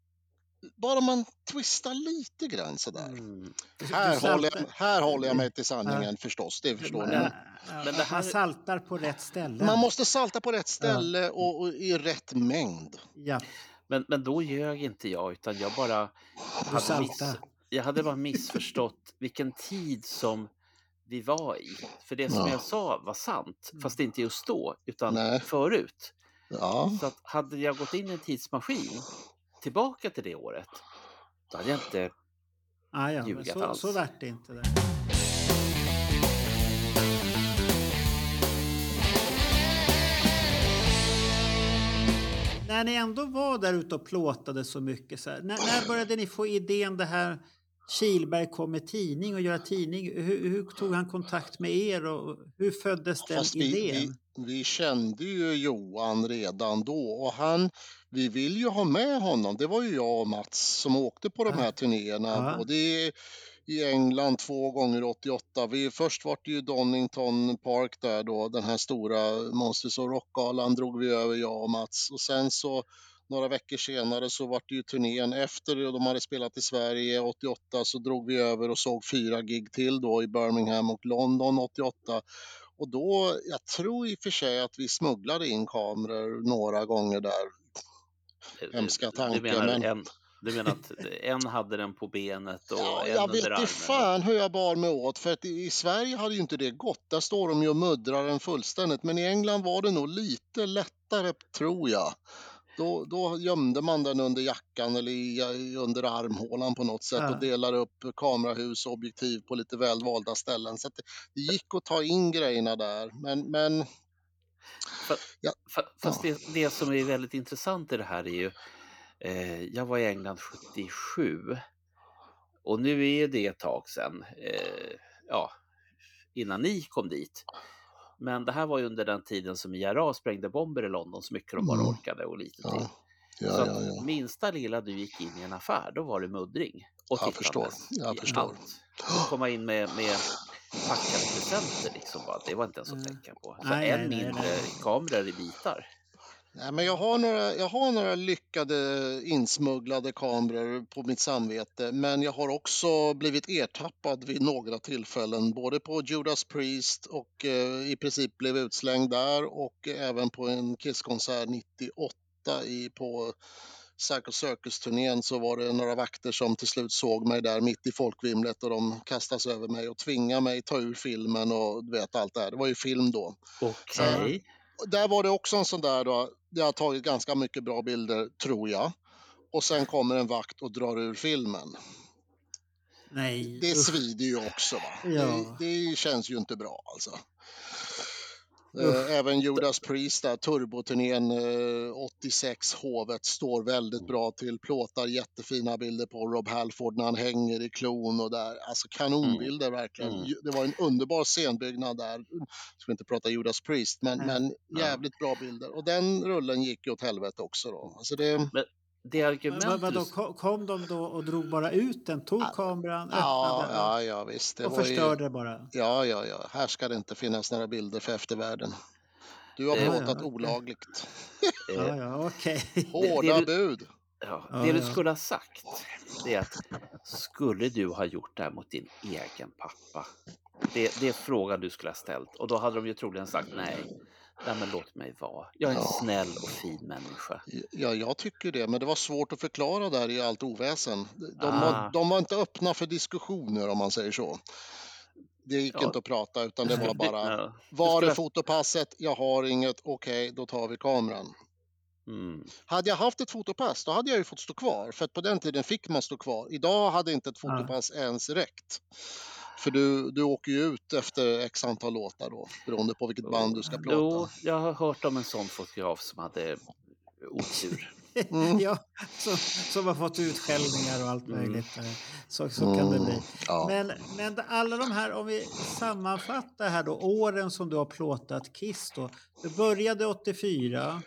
bara man twistar lite grann sådär. Mm. Här, håller jag, här håller jag mig till sanningen förstås, det förstår ni. Ja, Men ja, Men det här- Man saltar på rätt ställe. Man måste salta på rätt ställe och, och i rätt mängd. Ja, Men, men då ljög inte jag, utan jag bara hade, miss, jag hade bara missförstått vilken tid som vi var i. För det som Ja. jag sa var sant, fast inte just då, utan Nej. förut. Ja, Så att hade jag gått in i en tidsmaskin tillbaka till det året, då hade jag inte... Ah, ja, men ljugat så, alls. så vart det inte. Där. När ni ändå var där ute och plåtade så mycket, så här, när, när började ni få idén det här Kilberg kom med tidning och göra tidning? Hur, hur tog han kontakt med er och hur föddes den fast vi, idén? vi, vi kände ju Johan redan då och han, vi vill ju ha med honom. Det var ju jag och Mats som åkte på de här turnéerna. Ja. Både i, England två gånger 88. Vi, först var det ju Donington Park där då, den här stora Monsters of Rock-galan drog vi över jag och Mats. Och sen så några veckor senare så var det ju turnén efter de hade spelat i Sverige 88 så drog vi över och såg fyra gig till då i Birmingham och London 88. Och då, jag tror i och för sig att vi smugglade in kameror några gånger där. Hemska Du tankar, menar, men- en, du menar att en hade den på benet och Ja, en jag under vet inte fan hur jag bar mig åt för att i Sverige hade ju inte det gått. Där står de ju och muddrar den fullständigt. Men i England var det nog lite lättare tror jag. Då, då gömde man den under jackan eller i, under armhålan på något sätt Ja. och delade upp kamerahus och objektiv på lite välvalda ställen. Så att det, det gick att ta in grejerna där. Men, men Fa- Fast det, det som är väldigt intressant i det här är ju, eh, jag var i England 77 och nu är det ett tag sedan, eh, ja, innan ni kom dit. Men det här var ju under den tiden som IRA sprängde bomber i London så mycket de bara Mm. orkade och lite till. ja, ja, så ja, ja. minsta lilla du gick in i en affär, då var det muddring. Och Jag förstår, jag förstår. allt. Komma in med, med packade presenter liksom bara, det var inte ens att Mm. tänka på. Så Nej, än nej, nej, mindre nej. kameror i bitar. Nej, men jag, har några, jag har några lyckade insmugglade kameror på mitt samvete men jag har också blivit ertappad vid några tillfällen både på Judas Priest och eh, i princip blev utslängd där och även på en Kisskonsert 98 i, på Circle Circus-turnén så var det några vakter som till slut såg mig där mitt i folkvimlet och de kastade sig över mig och tvingade mig ta ur filmen och du vet allt det här. Det var ju film då. Okej. Och där var det också en sån där då, det har tagit ganska mycket bra bilder tror jag. Och sen kommer en vakt och drar ur filmen. Nej, Det svider ju också va. Ja. Det, det känns ju inte bra alltså. Eh, Även Judas Priest där, turboturnén eh, 86 Hovet står väldigt bra till. Plåtar jättefina bilder på Rob Halford när han hänger i klon och där. Alltså kanonbilder verkligen. Mm. Det var en underbar scenbyggnad där. Jag ska inte prata Judas Priest men, Nej. men jävligt bra bilder. Och den rullen gick ju åt helvete också då. Alltså det, Det argument Men vadå, du... kom, de då och drog bara ut den, tog kameran, ja, öppnade ja, ja visst. Det och var ju, förstörde bara? ja, ja, ja. Här ska det inte finnas några bilder för eftervärlden. Du har Ja, ja, olagligt. Ja, ja, okej. Hårda du- bud. Ja, Ja, det du ja. skulle ha sagt det är att skulle du ha gjort det här mot din egen pappa? Det, det är frågan du skulle ha ställt och då hade de ju troligen sagt nej. Nej men låt mig vara. Jag är en Ja. snäll och fin människa. Ja, jag tycker det, men det var svårt att förklara där i allt oväsen. De, Ah. var, de var inte öppna för diskussioner om man säger så. Det gick Ja. inte att prata utan det var bara. Var är fotopasset? Jag har inget. Okej, då tar vi kameran. Mm. Hade jag haft ett fotopass då hade jag ju fått stå kvar för att på den tiden fick man stå kvar. Idag hade inte ett Ja. fotopass ens räckt. För du, du åker ju ut efter x antal låtar då beroende på vilket band du ska Jo, plåta. jag har hört om en sån fotograf som hade otur. Mm. ja, som, som har fått utskällningar och allt Mm. möjligt. eh, Så, så kan det bli. Mm, ja. Men, men alla de här, om vi sammanfattar här då, åren som du har plåtat Kiss då. Du började 84.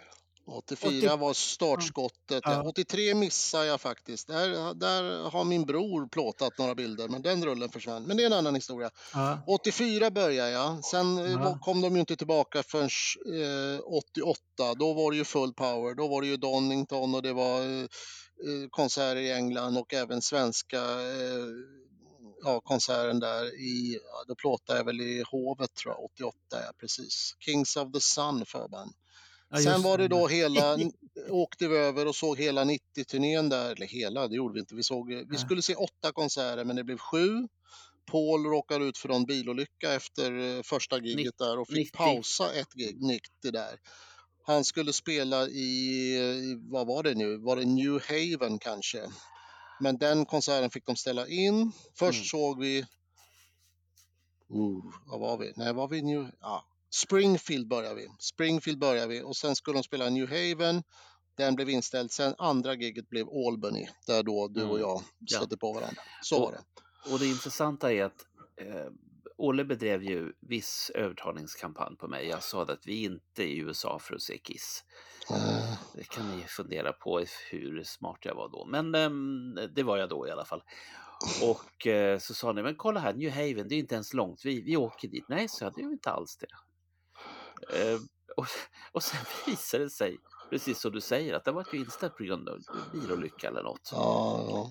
84 var startskottet. Ja. 83 missade jag faktiskt. Där, där har min bror plåtat några bilder, men den rullen försvann. Men det är en annan historia. Ja. 84 började jag. Sen eh, Ja. kom de ju inte tillbaka förrän eh, 88. Då var det ju full power. Då var det ju Donington och det var eh, eh, konserter i England och även svenska eh, ja, konserten där i, då plåtade jag väl i Hovet tror jag, 88 ja, precis. Kings of the Sun förband. Ja, Sen var det då hela, åkte vi över och såg hela 90-turnén där, eller hela, det gjorde vi inte. Vi, såg, vi Nej. skulle se åtta konserter men det blev sju. Paul råkade ut för en bilolycka efter eh, första giget där och fick 90. pausa ett gig, 90 där. Han skulle spela i, vad var det nu, var det New Haven kanske? Men den konserten fick de ställa in. Först Mm. såg vi, uh, vad var vi? Nej, var vi New, ja, Springfield började vi. Springfield började vi och sen skulle de spela New Haven. Den blev inställd. Sen andra giget blev Albany där då du och Mm. jag Ja. stötte på varandra. Så Och- var det. Och det intressanta är att eh, Olle bedrev ju viss övertalningskampanj på mig. Jag sa att vi inte är i USA för att se Kiss. Eh, Det kan ni fundera på hur smart jag var då. Men ehm, det var jag då i alla fall. Och eh, så sa ni, men kolla här, New Haven, det är inte ens långt. Vi, vi åker dit. Nej, så jag, det är inte alls det. Eh, och, och sen visade det sig, precis som du säger, att det var ju inställt på grund av bilolycka eller något. Ja, ja.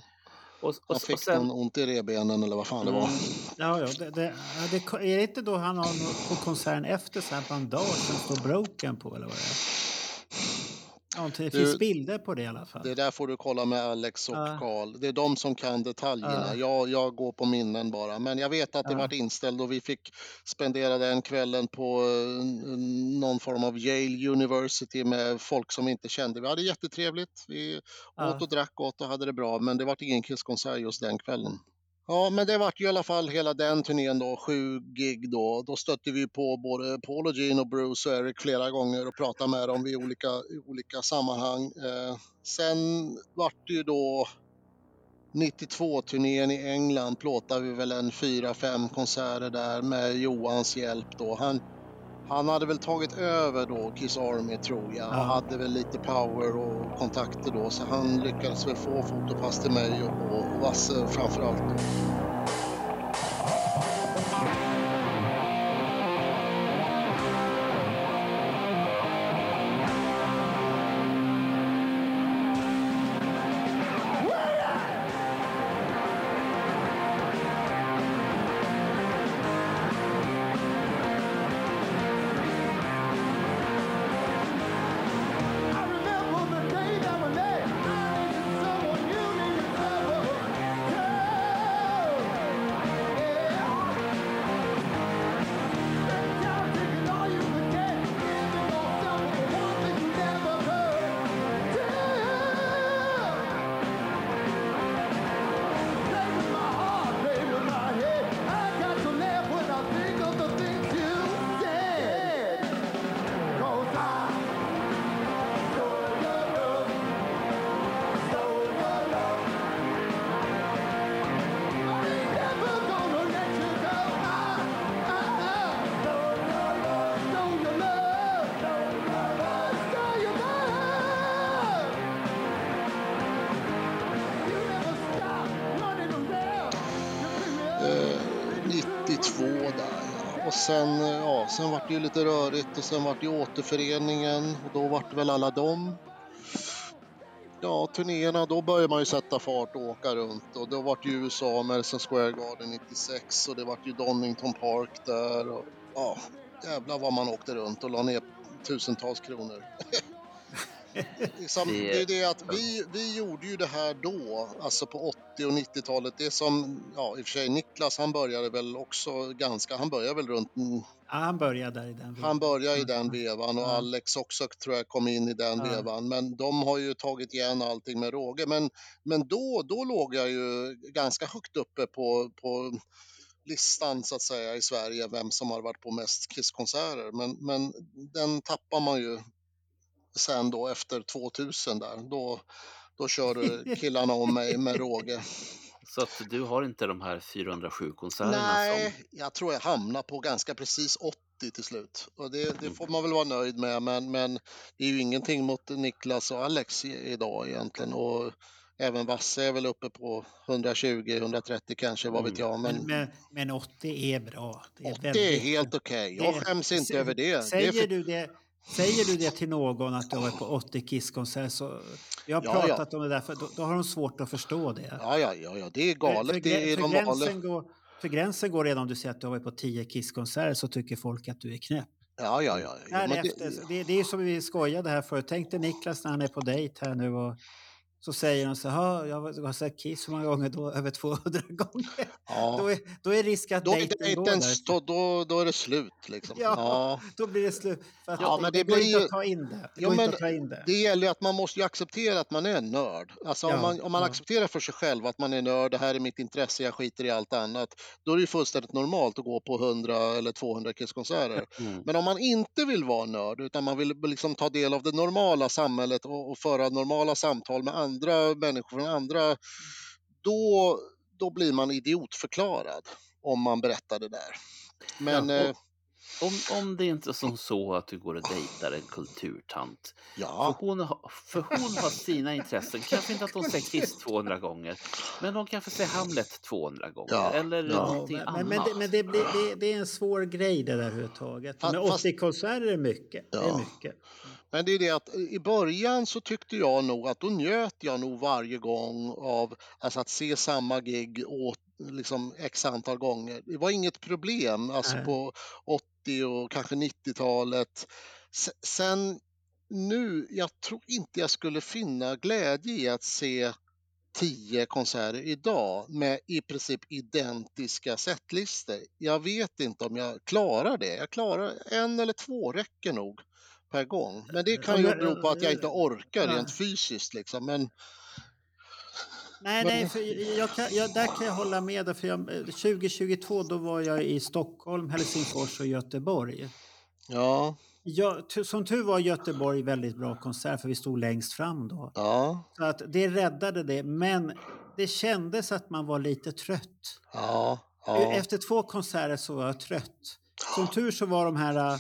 Och, och, Han och fick sen, någon ont i revbenen eller vad fan det var. Mm. Ja, ja, det, det, det, är det inte då han har något på konserten efter så här bandage som står broken på eller vad det är? Ja, det finns Du- bilder på det i alla fall. Det där får du kolla med Alex och Ja. Karl. Det är de som kan detaljerna. Ja. Jag, jag går på minnen bara. Men jag vet att det Ja. vart inställd och vi fick spendera den kvällen på eh, någon form av Yale University med folk som vi inte kände. Vi hade jättetrevligt. Vi Ja. åt och drack gott och hade det bra. Men det vart ingen Kisskonsert just den kvällen. Ja, men det vart ju i alla fall hela den turnén då, sju gig då. Då stötte vi på både Paul och Gene och Bruce och Eric flera gånger och pratade med dem i olika, i olika sammanhang. Eh, sen vart det ju då 92-turnén i England plåtade vi väl en fyra, fem konserter där med Johans hjälp då. Han, han hade väl tagit över då Kiss Army tror jag Ja. hade väl lite power och kontakter då så han lyckades väl få fotopass till mig och, och Vasse framförallt. Då. Eh, 92 där ja. Och sen, eh, ja, sen vart det ju lite rörigt och sen vart det återföreningen och då vart det väl alla dem. Ja, turnéerna, då började man ju sätta fart och åka runt och då vart det ju USA, Madison Square Garden 96 och det vart ju Donington Park där och ja, jävlar vad man åkte runt och la ner tusentals kronor. liksom, Det- det är det att vi, vi gjorde ju det här då, alltså på 80 och 90-talet. Det som, ja i och för sig Niklas han började väl också ganska, han började väl runt, mm, Ja, han började där i den han började i den ja. vevan och Ja. Alex också tror jag kom in i den Ja. vevan. Men de har ju tagit igen allting med råge. Men, men då, då låg jag ju ganska högt uppe på, på listan så att säga i Sverige, vem som har varit på mest Kiss-konserter. Men, men den tappar man ju sen då efter 2000 där. Då, då körde killarna om mig med råge. Så att du har inte de här 407 konserterna Nej, som... jag tror jag hamnar på ganska precis 80 till slut. Och det, det Mm. får man väl vara nöjd med, men, men det är ju ingenting mot Niklas och Alex idag egentligen. Och även Vasse är väl uppe på 120-130 kanske, vad vet Mm. jag. Men, Men men, men 80 är bra. Det är 80 är väldigt- helt okej. Jag det- skäms inte över det. det är Säger, för, du det säger du det till någon att du har varit på 80 Kiss-konsert så... Vi har Ja, pratat om det där, för då, då har de svårt att förstå det. ja, ja, ja, ja, det är För, galet. för, Det är för, gränsen går, för gränsen går redan om du säger att du har varit på 10 Kiss-konserter så tycker folk att du är knäpp. Ja, ja, ja. ja men Därefter, det, det, det är som vi skojade här förut. Tänk dig Niklas när han är på dejt här nu och så säger han så här, jag har sett Kiss hur många gånger då? Över 200 gånger. ja. Då, är, då är risk att Då dejten där. då, då, då är det slut liksom. Ja. Ja. Då blir det slut. För Ja, det, men det, det går blir inte ju- att ta in det. Det Jo, men in det. Det gäller ju att man måste ju acceptera att man är en nörd. Alltså Ja, om man, om man ja. accepterar för sig själv att man är nörd, det här är mitt intresse, jag skiter i allt annat. Då är det fullständigt normalt att gå på 100 eller 200 Kiss-konserter. Mm. Men om man inte vill vara nörd utan man vill liksom ta del av det normala samhället och, och föra normala samtal med andra människor från andra, då, då blir man idiotförklarad om man berättar det där. Men Ja, eh, och- Om, om det inte är som så att du går och dejtar en kulturtant. ja, För, hon har, för hon har sina intressen. Kanske inte att hon säger Kiss 200 gånger. Men hon kanske säger Hamlet 200 gånger. Ja, Eller ja. någonting men, annat. men, det, men det, blir, det, det är en svår grej det där överhuvudtaget. Men 80 konserter är mycket. Det är Ja. mycket. Men det är det att i början så tyckte jag nog att då njöt jag nog varje gång av alltså att se samma gig åt liksom x antal gånger. Det var inget problem alltså Nej. på 80 och kanske 90-talet. S- Sen nu, jag tror inte jag skulle finna glädje i att se tio konserter idag med i princip identiska setlistor. Jag vet inte om jag klarar det. Jag klarar en eller två räcker nog per gång. Men det kan Ja, ju bero på att jag inte orkar rent fysiskt liksom. Men Nej, nej, för jag kan, jag, där kan jag hålla med. dig, För jag, 2022 då var jag i Stockholm, Helsingfors och Göteborg. ja, Jag, som tur var Göteborg väldigt bra konsert för vi stod längst fram då. ja, Så att det räddade det. Men det kändes att man var lite trött. ja, ja. Efter två konserter så var jag trött. Som tur så var de här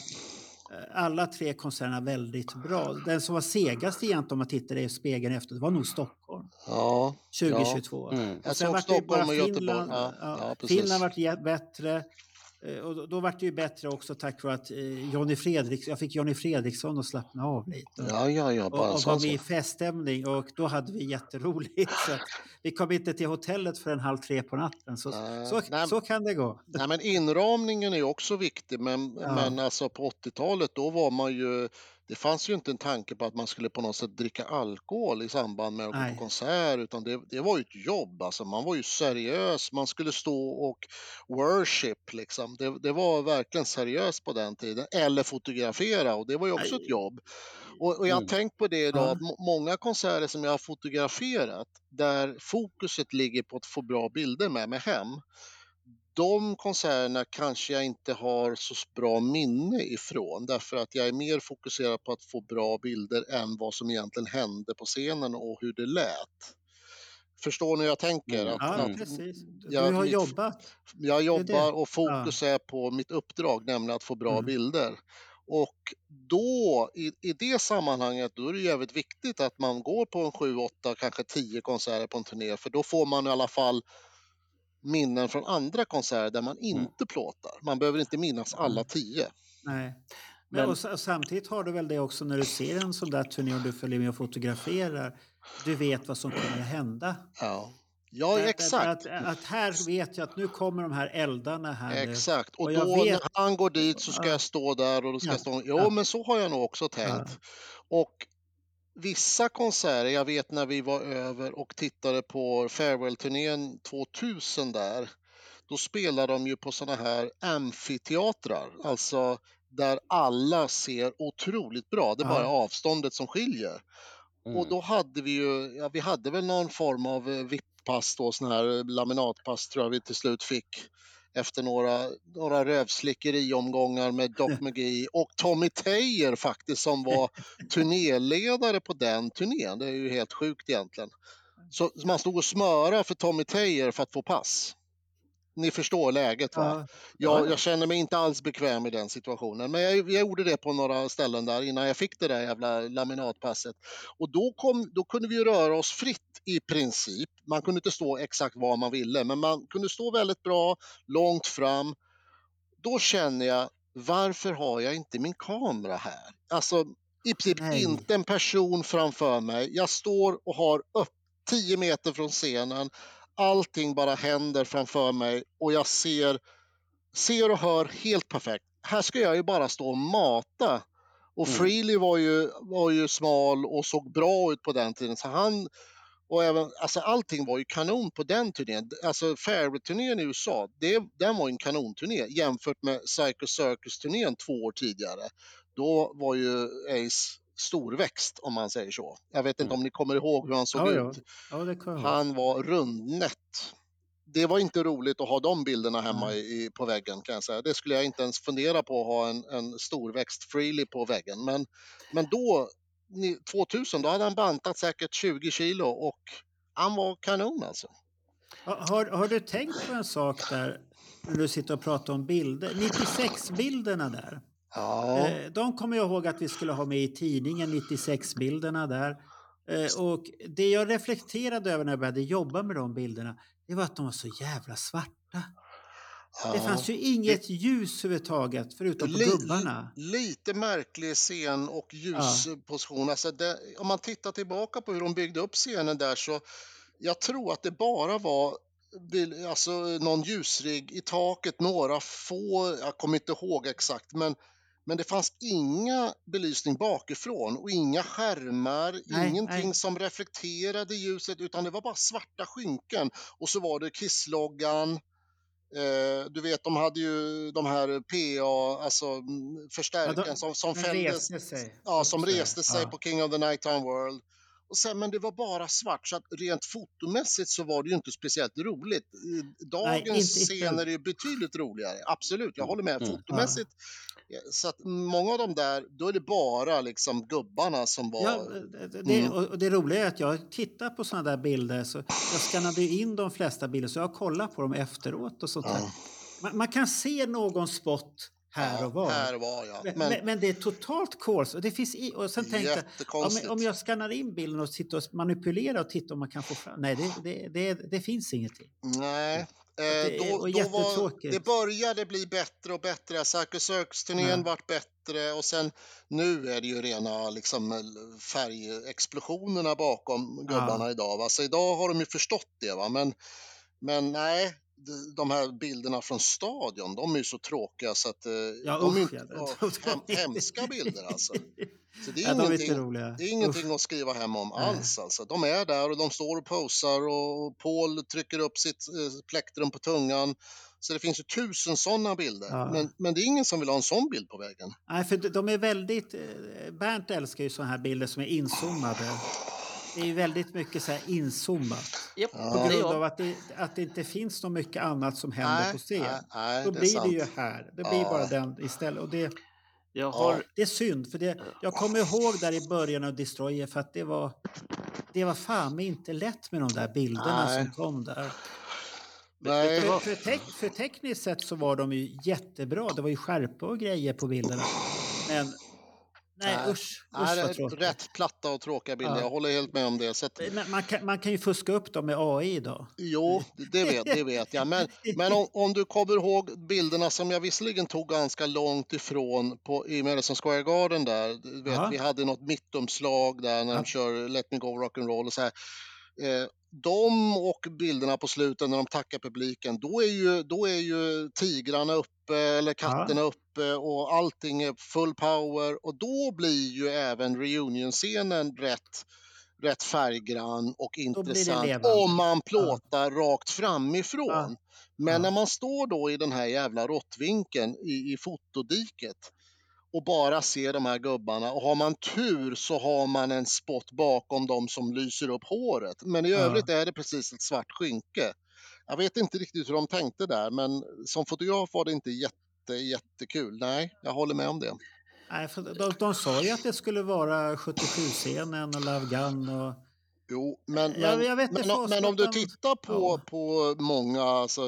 alla tre konserterna väldigt bra. Den som var segast egentligen om man tittar i spegeln efter, det var nog Stockholm ja. 2022. Mm. Jag såg Stockholm och Göteborg. Finland, Ja, ja, ja. Finland vart bättre. Eh, Och då, vart det ju bättre också tack vare att eh, Johnny Fredriks, jag fick Johnny Fredriksson att slappna av lite. Ja, ja, ja, bara och, och var vi i feststämning och då hade vi jätteroligt. Så vi kom inte till hotellet förrän halv tre på natten. Så, Nej, så, nej. så kan det gå. Nej, men inramningen är också viktig, men, Ja. men alltså på 80-talet då var man ju, det fanns ju inte en tanke på att man skulle på något sätt dricka alkohol i samband med att gå Nej. på konsert, utan det, det var ju ett jobb, alltså man var ju seriös, man skulle stå och worship liksom, det, det var verkligen seriöst på den tiden, eller fotografera och det var ju också ett jobb. Och, och jag har Mm. tänkt på det idag, Ja. många konserter som jag har fotograferat, där fokuset ligger på att få bra bilder med mig hem, de konserterna kanske jag inte har så bra minne ifrån därför att jag är mer fokuserad på att få bra bilder än vad som egentligen hände på scenen och hur det lät. Förstår ni hur jag tänker? Mm. Att, Ja, att precis. Du Ja, har mitt- jobbat. jag jobbar och fokus är på mitt uppdrag, nämligen att få bra Mm. bilder. Och då, i, i det sammanhanget, då är det jävligt viktigt att man går på en 7, 8, kanske 10 konserter på en turné, för då får man i alla fall minnen från andra konserter där man inte plåtar. Man behöver inte minnas alla 10. Nej. Men, och, sa- samtidigt har du väl det också när du ser en sån där turné och du följer med och fotograferar. Du vet vad som kommer att hända. Ja, ja Att- exakt. Att, att här vet jag att nu kommer de här eldarna här. Exakt. Och, Och då vet- när han går dit så ska Ja. jag stå där och då ska Ja. jag stå... Jo, Ja. men så har jag nog också tänkt. Och vissa konserter, jag vet när vi var över och tittade på Farewell-turnén 2000 där, då spelade de ju på såna här amfiteatrar, alltså där alla ser otroligt bra. Det är bara avståndet som skiljer. Mm. Och då hade vi ju, ja, vi hade väl någon form av eh, VIP-pass då, sån här laminatpass tror jag vi till slut fick efter några, några rövslickeriomgångar med Doc McGee och Tommy Tejer faktiskt som var turnéledare på den turnén. Det är ju helt sjukt egentligen. Så man stod och smöra för Tommy Tejer för att få pass. Ni förstår läget va? Ja, Jag, jag känner mig inte alls bekväm i den situationen, men jag, jag gjorde det på några ställen där innan jag fick det där jävla laminatpasset. Och då, kom, då kunde vi röra oss fritt i princip. Man kunde inte stå exakt var man ville, men man kunde stå väldigt bra, långt fram. Då känner jag, varför har jag inte min kamera här? Alltså, i princip Nej. inte en person framför mig. Jag står och har upp 10 meter från scenen. Allting bara händer framför mig och jag ser, ser och hör helt perfekt. Här ska jag ju bara stå och mata. Och Mm. Freely var ju, var ju smal och såg bra ut på den tiden. Så han, och även, alltså allting var ju kanon på den turnén. Alltså Fairway-turnén i USA, det, den var ju en kanonturné jämfört med Psycho Circus-turnén två år tidigare. Då var ju Ace storväxt om man säger så. Jag vet inte om ni kommer ihåg hur han såg Ja, ja. ut. ja, ihåg. Han var rundnätt. Det var inte roligt att ha de bilderna hemma Nej. i, på väggen kan jag säga. Det skulle jag inte ens fundera på att ha en, en storväxt freely på väggen. Men, men då, ni- 2000, då hade han bantat säkert 20 kilo och han var kanon alltså. Ha- Har, har du tänkt på en sak där när du sitter och pratar om bilder? 96-bilderna där. Ja, Eh, De kommer jag ihåg att vi skulle ha med i tidningen, 96-bilderna där. Eh, Och det jag reflekterade över när jag började jobba med de bilderna, det var att de var så jävla svarta. Det ja. fanns ju inget ljus överhuvudtaget förutom på gubbarna. Lite märklig scen och ljusposition. Alltså det, om man tittar tillbaka på hur de byggde upp scenen där så jag tror att det bara var alltså, någon ljusrigg i taket, några få, jag kommer inte ihåg exakt, men, men det fanns inga belysning bakifrån och inga skärmar, Nej, ingenting nej. som reflekterade ljuset utan det var bara svarta skynken och så var det Kissloggan Eh, du vet, de hade ju de här PA, alltså mm, förstärkaren de- som, som Den fälldes, reste sig. ja, som reste sig Ja. på King of the Nighttime World. Och sen, men det var bara svart, så att rent fotomässigt så var det ju inte speciellt roligt. Dagens inte- inte- scener är ju betydligt roligare, absolut, jag håller med. Mm. Fotomässigt, ja, så att många av de där, då är det bara liksom gubbarna som var... Ja, det, det, Mm. och det roliga är att jag tittar på sådana där bilder. Så jag skannade in de flesta bilder så jag har kollat på dem efteråt. och sånt. Ja. Man, man kan se någon spot här Ja, och var. Här var jag. Men, Men, men, det är totalt kolsvart. Och, det finns i, och sen tänkte jag, om, om jag skannar in bilden och sitter och manipulerar och tittar om man kan få fram... Nej, det, det, det, det finns ingenting. Nej. Det Eh, är- då, då var, det började bli bättre och bättre. Circus Circus-turnén Ja. vart bättre och sen nu är det ju rena liksom, färgexplosionerna bakom gubbarna idag. Va? Så idag har de ju förstått det. Va? Men, men nej, de- här bilderna från stadion, de är ju så tråkiga så att eh, Ja, de är usch, inte, ja. ja, hem, hemska bilder alltså. Så det är Ja, är ingenting, roliga. det är ingenting att skriva hem om alls. Alltså. De är där och de står och posar och Paul trycker upp sitt eh, plektrum på tungan. Så det finns ju tusen sådana bilder. Ja. Men, men det är ingen som vill ha en sån bild på väggen. Nej, för de- är väldigt... eh, Bernt älskar ju såna här bilder som är inzoomade. Det är ju väldigt mycket så här inzoomat. Japp, På grund av att det, att det inte finns så mycket annat som händer Nej, på scen. nej, nej, Då det blir sant. det ju här. Det blir Ja. bara den istället. Och det, Jag har, det är synd, för det, jag kommer ihåg där i början av Destroyer för att det var... Det var fan mig inte lätt med de där bilderna Nej. som kom där. Nej, För, för, tek, för tekniskt sett så var de ju jättebra. Det var ju skärpa och grejer på bilderna. Men nej, Nej. usch, nej, usch det är rätt platta och tråkiga bilder. Ja. Jag håller helt med om det. Så att, Men man, kan, man kan ju fuska upp dem med AI idag. Jo, det vet, det vet jag. Men, men om, om du kommer ihåg bilderna som jag visserligen tog ganska långt ifrån på, i Madison Square Garden där. Vet, Ja. Vi hade något mittumslag där när Ja. de kör Let Me Go Rock'n'Roll och så här. Eh, de och bilderna på slutet när de tackar publiken, då är ju, då är ju tigrarna uppe eller katterna uppe och allting är full power och då blir ju även reunion-scenen rätt, rätt färggrann och intressant om man plåtar rakt framifrån. Ja. Men Ja. när man står då i den här jävla råttvinkeln i, i fotodiket och bara ser de här gubbarna och har man tur så har man en spot bakom dem som lyser upp håret. Men i Ja. övrigt är det precis ett svart skynke. Jag vet inte riktigt hur de tänkte där men som fotograf var det inte jätte, jättekul. Nej, jag håller med om det. Nej, för de, de sa ju att det skulle vara 77-scenen och Love Gun och... Jo, men, Jag- men, jag vet inte, men, oss men om du tittar på, Ja. på många alltså,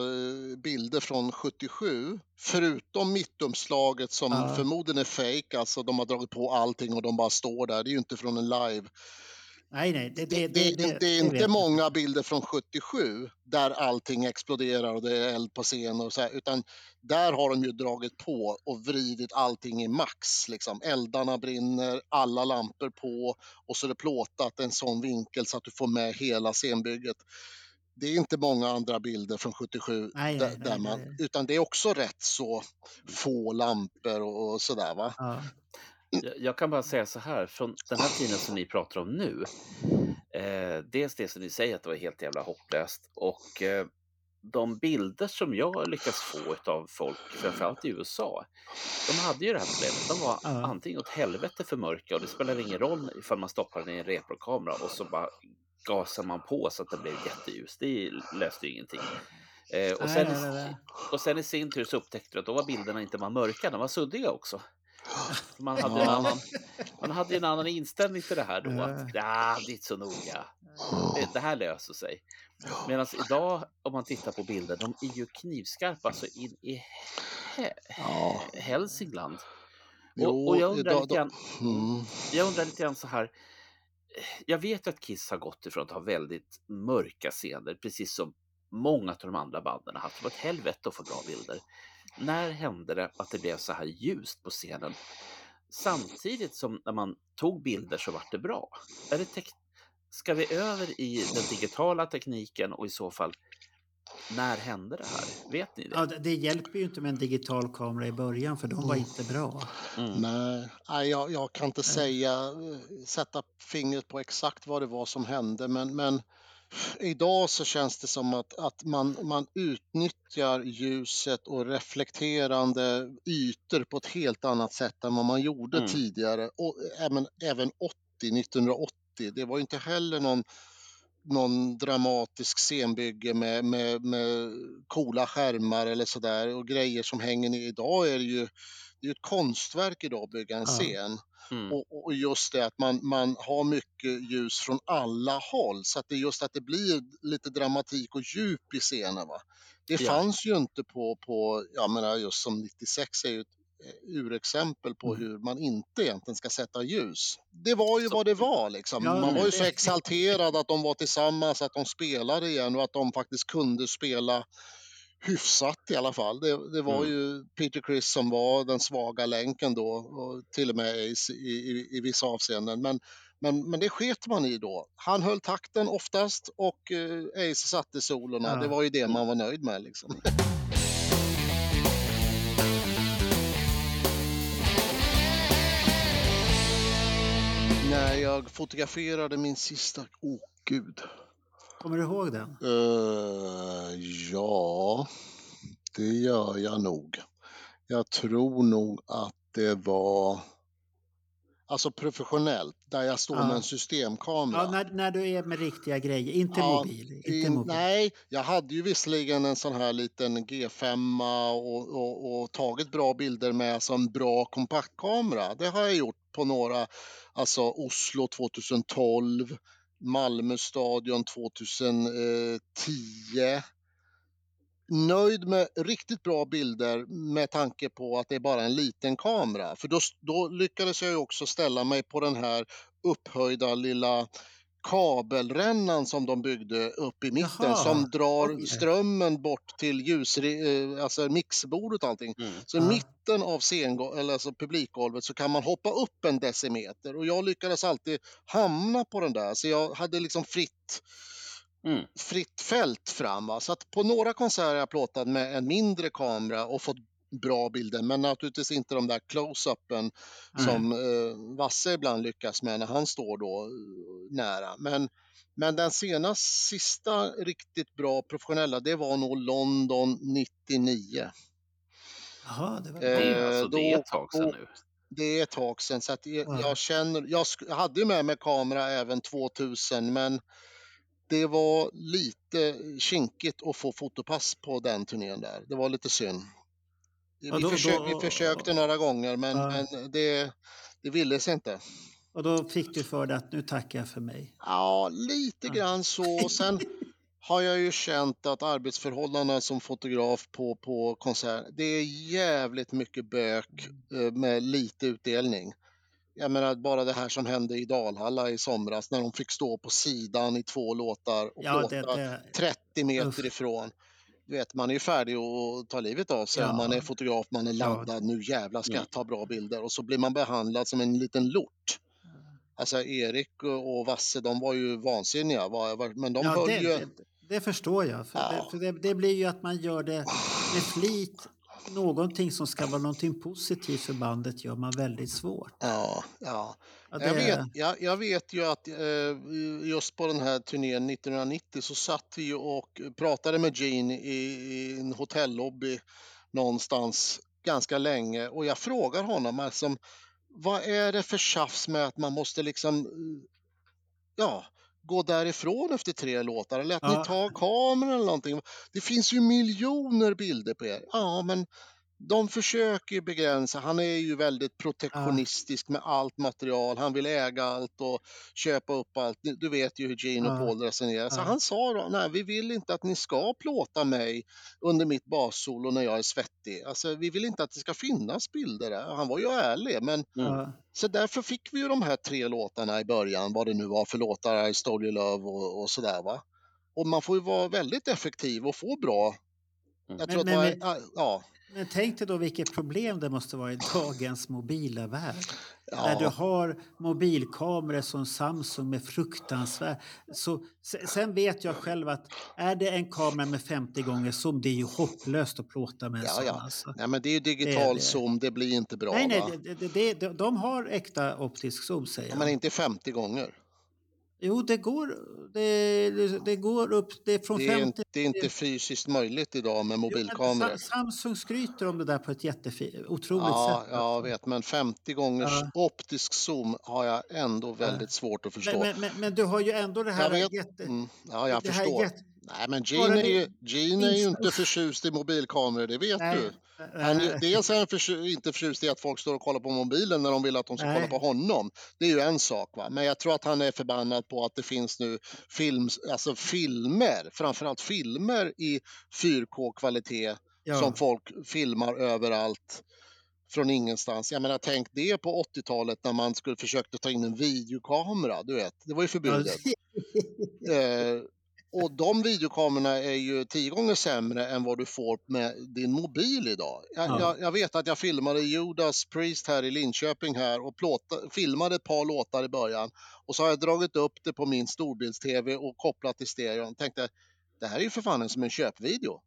bilder från 77, förutom mittumslaget som Ja. förmodligen är fake, alltså de har dragit på allting och de bara står där, det är ju inte från en live. Nej, nej. Det, Det, det, det, är inte många bilder från 77 där allting exploderar och det är eld på scen och så här, utan där har de ju dragit på och vridit allting i max. Liksom. Eldarna brinner, alla lampor på och så är det plåtat en sån vinkel så att du får med hela scenbygget. Det är inte många andra bilder från 77 Nej, där, nej, där man, nej. utan det är också rätt så få lampor och, och sådär va. Ja. Jag, kan bara säga så här, från den här tiden som ni pratar om nu. Eh, dels det som ni säger att det var helt jävla hopplöst och eh, de bilder som jag lyckas få av folk, framförallt i USA, de hade ju det här problemet. De var Ja. antingen åt helvete för mörka och det spelar ingen roll ifall man stoppar den i en reprokamera och så bara gasar man på så att det blev jätteljus. Det löste ju ingenting. Eh, och, sen, nej, nej, nej. och sen i sin tur så upptäckte du att då var bilderna inte bara mörka, de var suddiga också. Man hade, en annan, man hade en annan inställning till det här då. Att, det är inte så noga. Det, det här löser sig. Medan idag, om man tittar på bilder, de är ju knivskarpa så in i he- Ja. Hälsingland. Och, och jag undrar lite grann, Mm. jag undrar lite grann så här. Jag vet att Kiss har gått ifrån att ha väldigt mörka scener, precis som många av de andra banden har haft. Det var ett helvete att få bra bilder. När hände det att det blev så här ljust på scenen? Samtidigt som när man tog bilder så vart det bra. Är det tek- Ska vi över i den digitala tekniken och i så fall, när hände det här? Vet ni det? Ja, det, hjälper ju inte med en digital kamera i början för de var inte bra. Mm. Nej, nej jag, jag kan inte säga, eh, sätta fingret på exakt vad det var som hände, men, men idag så känns det som att, att man, man utnyttjar ljuset och reflekterande ytor på ett helt annat sätt än vad man gjorde Mm. tidigare. Och även, även 80, 1980, det var inte heller någon någon dramatisk scenbygge med, med, med coola skärmar eller sådär och grejer som hänger ner. Idag är det ju det är ett konstverk idag att bygga en scen. Mm. Och, och just det att man, man har mycket ljus från alla håll så att det är just att det blir lite dramatik och djup i scenen. Va? Det Ja. fanns ju inte på, på, jag menar just som 96 är ju ett eh, urexempel på Mm. hur man inte egentligen ska sätta ljus. Det var ju Så- vad det var liksom. Ja, man var ju så exalterad att de var tillsammans, att de spelade igen och att de faktiskt kunde spela hyfsat i alla fall. Det, det var Mm. ju Peter Criss som var den svaga länken då och till och med Ace i, i, i vissa avseenden. Men, men, men det sket man i då. Han höll takten oftast och eh, Ace satte solorna. Ja. Det var ju det man var nöjd med liksom. När jag fotograferade min sista... Åh, oh, gud. Kommer du ihåg den? Eh, ja, det gör jag nog. Jag tror nog att det var alltså professionellt, där jag står Ja. med en systemkamera. Ja, när, när du är med riktiga grejer, inte Ja, mobil. Inte I- mobil. Nej, jag hade ju visserligen en sån här liten G5 och, och, och tagit bra bilder med alltså en bra kompaktkamera. Det har jag gjort på några, alltså Oslo 2012, Malmö stadion 2010. Eh, Nöjd med riktigt bra bilder med tanke på att det är bara en liten kamera. För då, då lyckades jag ju också ställa mig på den här upphöjda lilla kabelrännan som de byggde upp i mitten Jaha, som drar okej. strömmen bort till ljus, eh, alltså mixbordet och allting. Mm. Så i mitten av scengol- eller alltså publikgolvet så kan man hoppa upp en decimeter och jag lyckades alltid hamna på den där så jag hade liksom fritt Mm. fritt fält fram. Va? Så att på några konserter har jag plåtat med en mindre kamera och fått bra bilder men naturligtvis inte de där close-upen Nej. som eh, Vasse ibland lyckas med när han står då eh, nära. Men, men den senaste, sista riktigt bra professionella det var nog London 99. Jaha, det var Det är, Eh, alltså, det är då- ett tag sedan nu. Det är ett tag sedan så att jag, Ja. jag känner, jag, jag hade med mig kamera även 2000 men det var lite kinkigt att få fotopass på den turnén där. Det var lite synd. Vi, Ja, då- försök, då- vi försökte några gånger men, Ja. men det, det ville sig inte. Och då fick du för dig att nu tackar jag för mig. Ja, lite grann så. Sen har jag ju känt att arbetsförhållandena som fotograf på, på konsert, det är jävligt mycket bök eh, med lite utdelning. Jag menar bara det här som hände i Dalhalla i somras när de fick stå på sidan i två låtar och Ja, plåta det, det, 30 meter Uff. ifrån. Du vet, man är ju färdig att ta livet av sig. Ja. Man är fotograf, man är laddad. Nu jävlar ska jag ta bra bilder. Och så blir man behandlad som en liten lort. Alltså Erik och Vasse, de var ju vansinniga. Men de ja, det, ju... det, det förstår jag. För, Ja. det, för det, det blir ju att man gör det med flit. Någonting som ska vara någonting positivt för bandet gör man väldigt svårt. Ja, ja. Ja, Jag, det- vet, jag, jag vet ju att eh, just på den här turnén 1990 så satt vi och pratade med Gene i, i en hotellobby någonstans ganska länge och jag frågar honom alltså, vad är det för tjafs med att man måste liksom eh, ja, gå därifrån efter tre låtar eller att Ja. ni tar kameran eller någonting. Det finns ju miljoner bilder på er. Ja, men de försöker begränsa. Han är ju väldigt protektionistisk med allt material. Han vill äga allt och köpa upp allt. Du vet ju hur Gene och. Paul resonerar. Så han sa då, nej vi vill inte att ni ska plåta mig under mitt bassolo när jag är svettig. Alltså vi vill inte att det ska finnas bilder där. Han var ju ärlig men Ja. så därför fick vi ju de här tre låtarna i början, vad det nu var för låtar, I stole love och, och sådär va. Och man får ju vara väldigt effektiv och få bra. Mm. Jag Men- tror att men- det men- var, ja, Men tänk dig då vilket problem det måste vara i dagens mobila värld. Där ja, du har mobilkameror som Samsung med. Så, se- sen vet jag själv att är det en kamera med 50 gånger zoom, det är ju hopplöst att plåta med en Ja, sån. ja. Alltså. Nej men det är ju digital det. zoom, det blir inte bra Nej, nej, va? det, det, det, de- de har äkta optisk zoom säger Ja, jag. men inte 50 gånger. Jo, det går, det, det, går upp, det är från Det är, 50... inte, det är inte fysiskt möjligt idag med Jo, mobilkameror. Sa- Samsung skryter om det där på ett jättefint, otroligt Ja, sätt. jag alltså. vet, men 50 gångers Ja. optisk zoom har jag ändå väldigt svårt att förstå. Men, men, men, du har ju ändå det här... Jag. Jätte, Mm, ja, jag förstår. jätte- Nej, men Gene är, ju, Gene är ju inte förtjust i mobilkameror, det vet Nej, du. Han, är- nej. dels är han förtju- inte förtjust i att folk står och kollar på mobilen när de vill att de ska Nej. kolla på honom. Det är ju en sak. Va? Men jag tror att han är förbannad på att det finns nu film, alltså filmer, framförallt filmer i 4K-kvalitet Ja. som folk filmar överallt från ingenstans. Jag menar, tänk det på 80-talet när man skulle försökte ta in en videokamera. Du vet, det var ju förbjudet. Eh, och de videokamerorna är ju tio gånger sämre än vad du får med din mobil idag. Jag, Ja. jag, jag vet att jag filmade Judas Priest här i Linköping här och plåta, filmade ett par låtar i början. Och så har jag dragit upp det på min storbilds-tv och kopplat till stereon. Tänkte, det här är ju för fan som en köpvideo.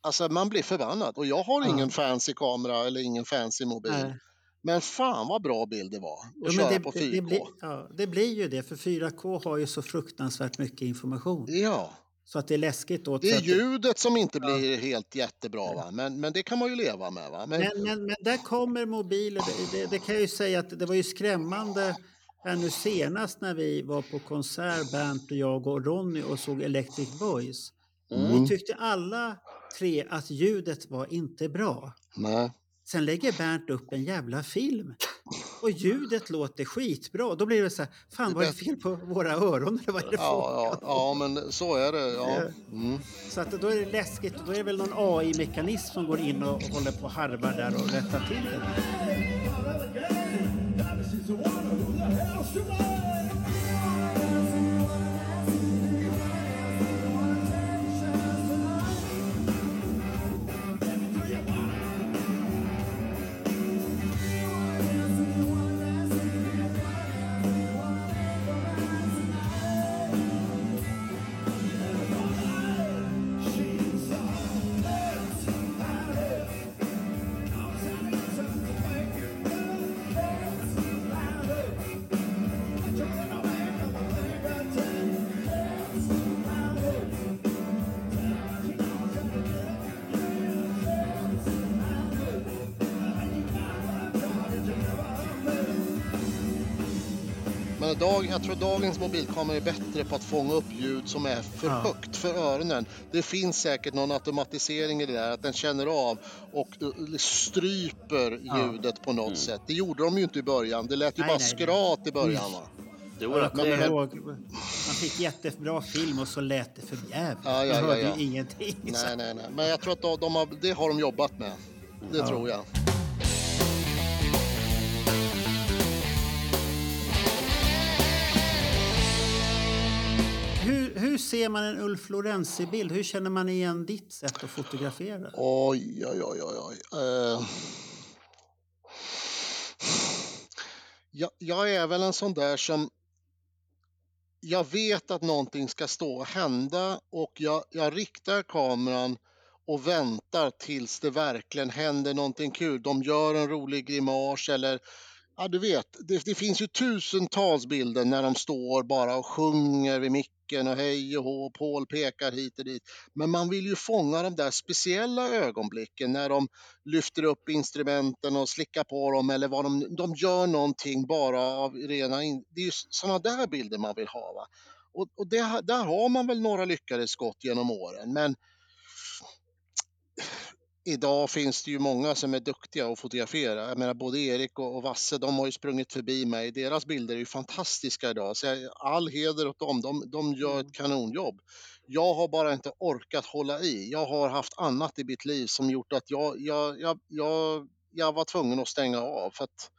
Alltså man blir förbannad och jag har Ja. ingen fancy kamera eller ingen fancy mobil. Nej. Men fan vad bra bild det var att men köra det, på det, 4K. det, blir, ja, det blir ju det, för 4K har ju så fruktansvärt mycket information. Ja. Så att det är läskigt då. Det är ljudet som inte blir helt jättebra, va? Men, men det kan man ju leva med. Va? Men, Men, men, men där kommer mobiler. Det, det, det kan jag ju säga att det var ju skrämmande här nu senast när vi var på konsert, Bernt och jag och Ronny och såg Electric Boys. Mm. Vi tyckte alla tre att ljudet var inte bra. nej. Sen lägger Bernt upp en jävla film och ljudet låter skitbra. Då blir det så här, fan vad är det fel på våra öron? Eller vad är det Ja, ja, ja, men så är det. Ja. Mm. Så att då är det läskigt. Då är det väl någon AI-mekanism som går in och, och håller på och harvar där och rättar till det. Dag, jag tror dagens mobilkameror är bättre på att fånga upp ljud som är för Ja. högt för öronen. Det finns säkert någon automatisering i det där, att den känner av och eh, stryper Ja. ljudet på något sätt. Det gjorde de ju inte i början. Det lät ju Nej, bara nej, nej. skrat i början. Va? Jag det, kommer ihåg, man fick jättebra film och så lät det för jävligt. Ja, ja, Man ja, hörde ja. ju ingenting. Nej, nej, nej. Men jag tror att de, de har, det har de jobbat med. Det Ja. tror jag. Hur, ser man en Ulf Lorenzi-bild? Hur känner man igen ditt sätt att fotografera? Oj, oj, oj, oj. Uh... Jag, jag är väl en sån där som... Jag vet att någonting ska stå och hända och jag, jag riktar kameran och väntar tills det verkligen händer någonting kul. De gör en rolig grimas eller... Ja, du vet, det, det finns ju tusentals bilder när de står bara och sjunger vid micken och hej och hå, Paul pekar hit och dit. Men man vill ju fånga de där speciella ögonblicken när de lyfter upp instrumenten och slickar på dem eller vad de, de gör någonting bara av rena... In, det är ju sådana där bilder man vill ha. Va? Och, och det, där har man väl några lyckade skott genom åren. Men idag finns det ju många som är duktiga att fotografera. Jag menar både Erik och, och Vasse, de har ju sprungit förbi mig. Deras bilder är ju fantastiska idag. Så jag, all heder åt dem. De, de gör ett kanonjobb. Jag har bara inte orkat hålla i. Jag har haft annat i mitt liv som gjort att jag, jag, jag, jag, jag var tvungen att stänga av. För att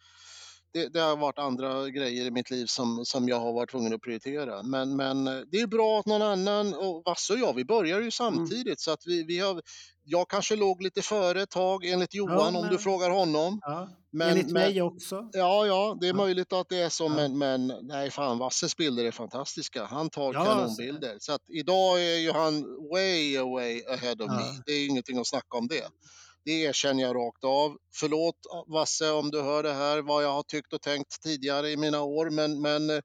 det, det har varit andra grejer i mitt liv som, som jag har varit tvungen att prioritera. Men, men eh, det är bra att någon annan, och Vasse och jag, vi börjar ju samtidigt så att vi, vi har, jag kanske låg lite före ett tag enligt Johan om men- du frågar honom. Ja. Men- Enligt men- mig också. Ja, ja, det är Ja. möjligt att det är så, Ja. men, men nej fan, Vasses bilder är fantastiska. Han tar Ja, kanonbilder. Så att idag är ju han way away ahead of Ja. me. Det är ingenting att snacka om det. Det erkänner jag rakt av. Förlåt Vasse om du hör det här, vad jag har tyckt och tänkt tidigare i mina år, men, men eh,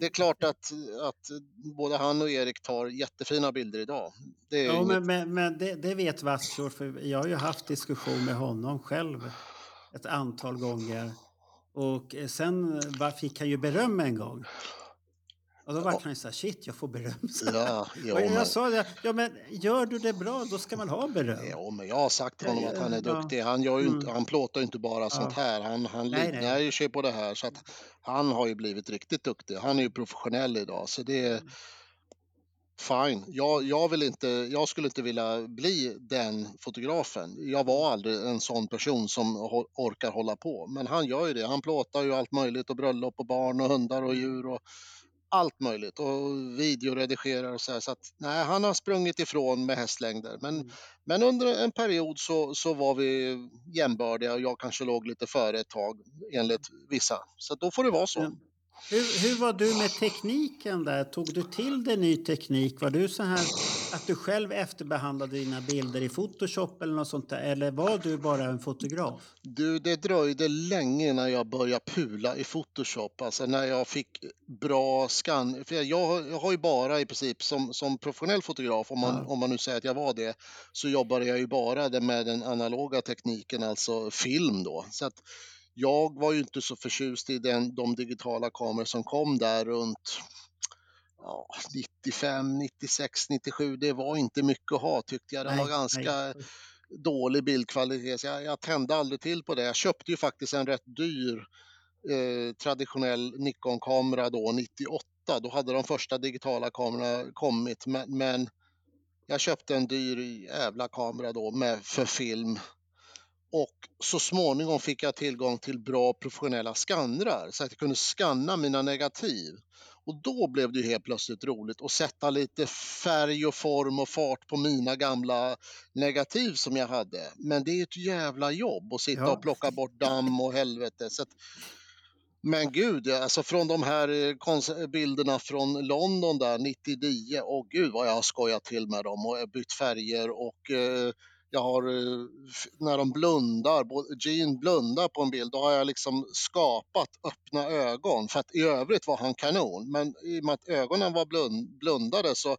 det är klart att, att både han och Erik tar jättefina bilder idag. Det Ja, inget... men, men, men det, det vet Vassor, för jag har ju haft diskussion med honom själv ett antal gånger. Och sen eh, fick han ju beröm en gång. Och då var han ju så här, shit, jag får beröm. Ja, och jag men- sa det, ja men gör du det bra, då ska man ha beröm. Ja, men jag har sagt till Ja, honom att han är ja. duktig. Han, gör ju inte, Mm. han plåtar ju inte bara sånt här. Han, han Nej, nej. ju sig på det här. Så att han har ju blivit riktigt duktig. Han är ju professionell idag. Så det är fine. Jag, jag, vill inte, jag skulle inte vilja bli den fotografen. Jag var aldrig en sån person som orkar hålla på. Men han gör ju det. Han plåtar ju allt möjligt och bröllop och barn och hundar och djur och allt möjligt och videoredigerar och så här. Så att, nej, han har sprungit ifrån med hästlängder. Men, Mm. men under en period så, så var vi jämbördiga och jag kanske låg lite före ett tag enligt vissa. Så då får det vara så. Hur, hur var du med tekniken där? Tog du till dig ny teknik? Var du så här att du själv efterbehandlade dina bilder i Photoshop eller något sånt där? Eller var du bara en fotograf? Du, det dröjde länge när jag började pula i Photoshop, alltså när jag fick bra scan. För jag, jag har ju bara i princip som, som professionell fotograf, om man, Ja. om man nu säger att jag var det, så jobbade jag ju bara med den analoga tekniken, alltså film då. Så att jag var ju inte så förtjust i den, de digitala kameror som kom där runt ja, 95, 96, 97. Det var inte mycket att ha tyckte jag. Det var ganska nej. dålig bildkvalitet. Så jag, jag tände aldrig till på det. Jag köpte ju faktiskt en rätt dyr eh, traditionell Nikon-kamera då, 98. Då hade de första digitala kamerorna kommit. Men, men jag köpte en dyr jävla kamera då med, för film. Och så småningom fick jag tillgång till bra professionella skannrar så att jag kunde skanna mina negativ. Och då blev det ju helt plötsligt roligt att sätta lite färg och form och fart på mina gamla negativ som jag hade. Men det är ett jävla jobb att sitta Ja. och plocka bort damm och helvete. Så att, men gud, alltså från de här eh, bilderna från London där 99, åh gud vad jag har skojat till med dem och bytt färger och eh, jag har, eh, när de blundar, Gene blundar på en bild, då har jag liksom skapat öppna ögon för att i övrigt var han kanon. Men i och med att ögonen var blund, blundade så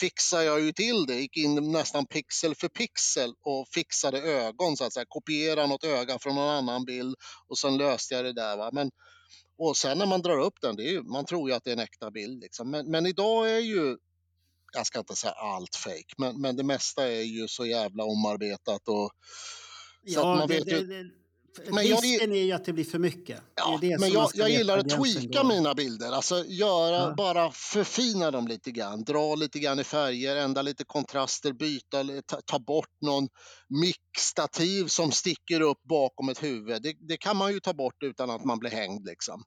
fixade jag ju till det, gick in nästan pixel för pixel och fixade ögon så att säga, kopierade något öga från någon annan bild och sen löste jag det där. Va? Men Och sen när man drar upp den, det är ju, man tror ju att det är en äkta bild. Liksom. Men, men idag är ju, jag ska inte säga allt fake, men, men det mesta är ju så jävla omarbetat. Och, Ja, man det, vet ju, det, det, Men jag- risken är ju att det blir för mycket. Ja, det men jag, jag gillar att tweaka går. mina bilder, alltså göra, Ja. bara förfina dem lite grann, dra lite grann i färger, ändra lite kontraster, byta, ta, ta bort någon mickstativ som sticker upp bakom ett huvud. Det kan man ju ta bort utan att man blir hängd liksom.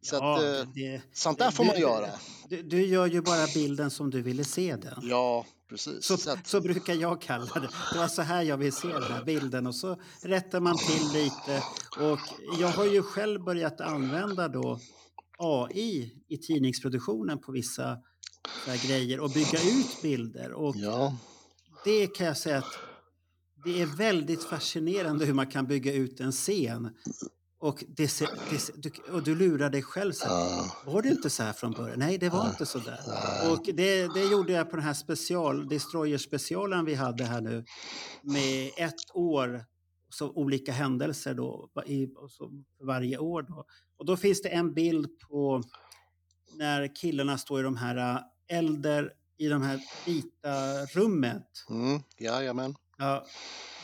Så Ja, att, det- eh, det, sånt där får du- man göra. Du, du gör ju bara bilden som du ville se den. Ja, precis. Så, Så att, så brukar jag kalla det. Det var så här jag vill se den här bilden och så rättar man till lite. Och jag har ju själv börjat använda då AI i tidningsproduktionen på vissa grejer och bygga ut bilder. Och ja, det kan jag säga att det är väldigt fascinerande hur man kan bygga ut en scen. Och, det, ser- det, ser- du, och du lurar dig själv. Så var det inte så här från början? Nej, det var inte så där. Och det, det gjorde jag på den här special, Destroyer-specialen vi hade här nu. Med ett år, så olika händelser då, i, så varje år. Då. Och då finns det en bild på när killarna står i de här äh, elder i de här vita rummet. mm, jajamän. Ja,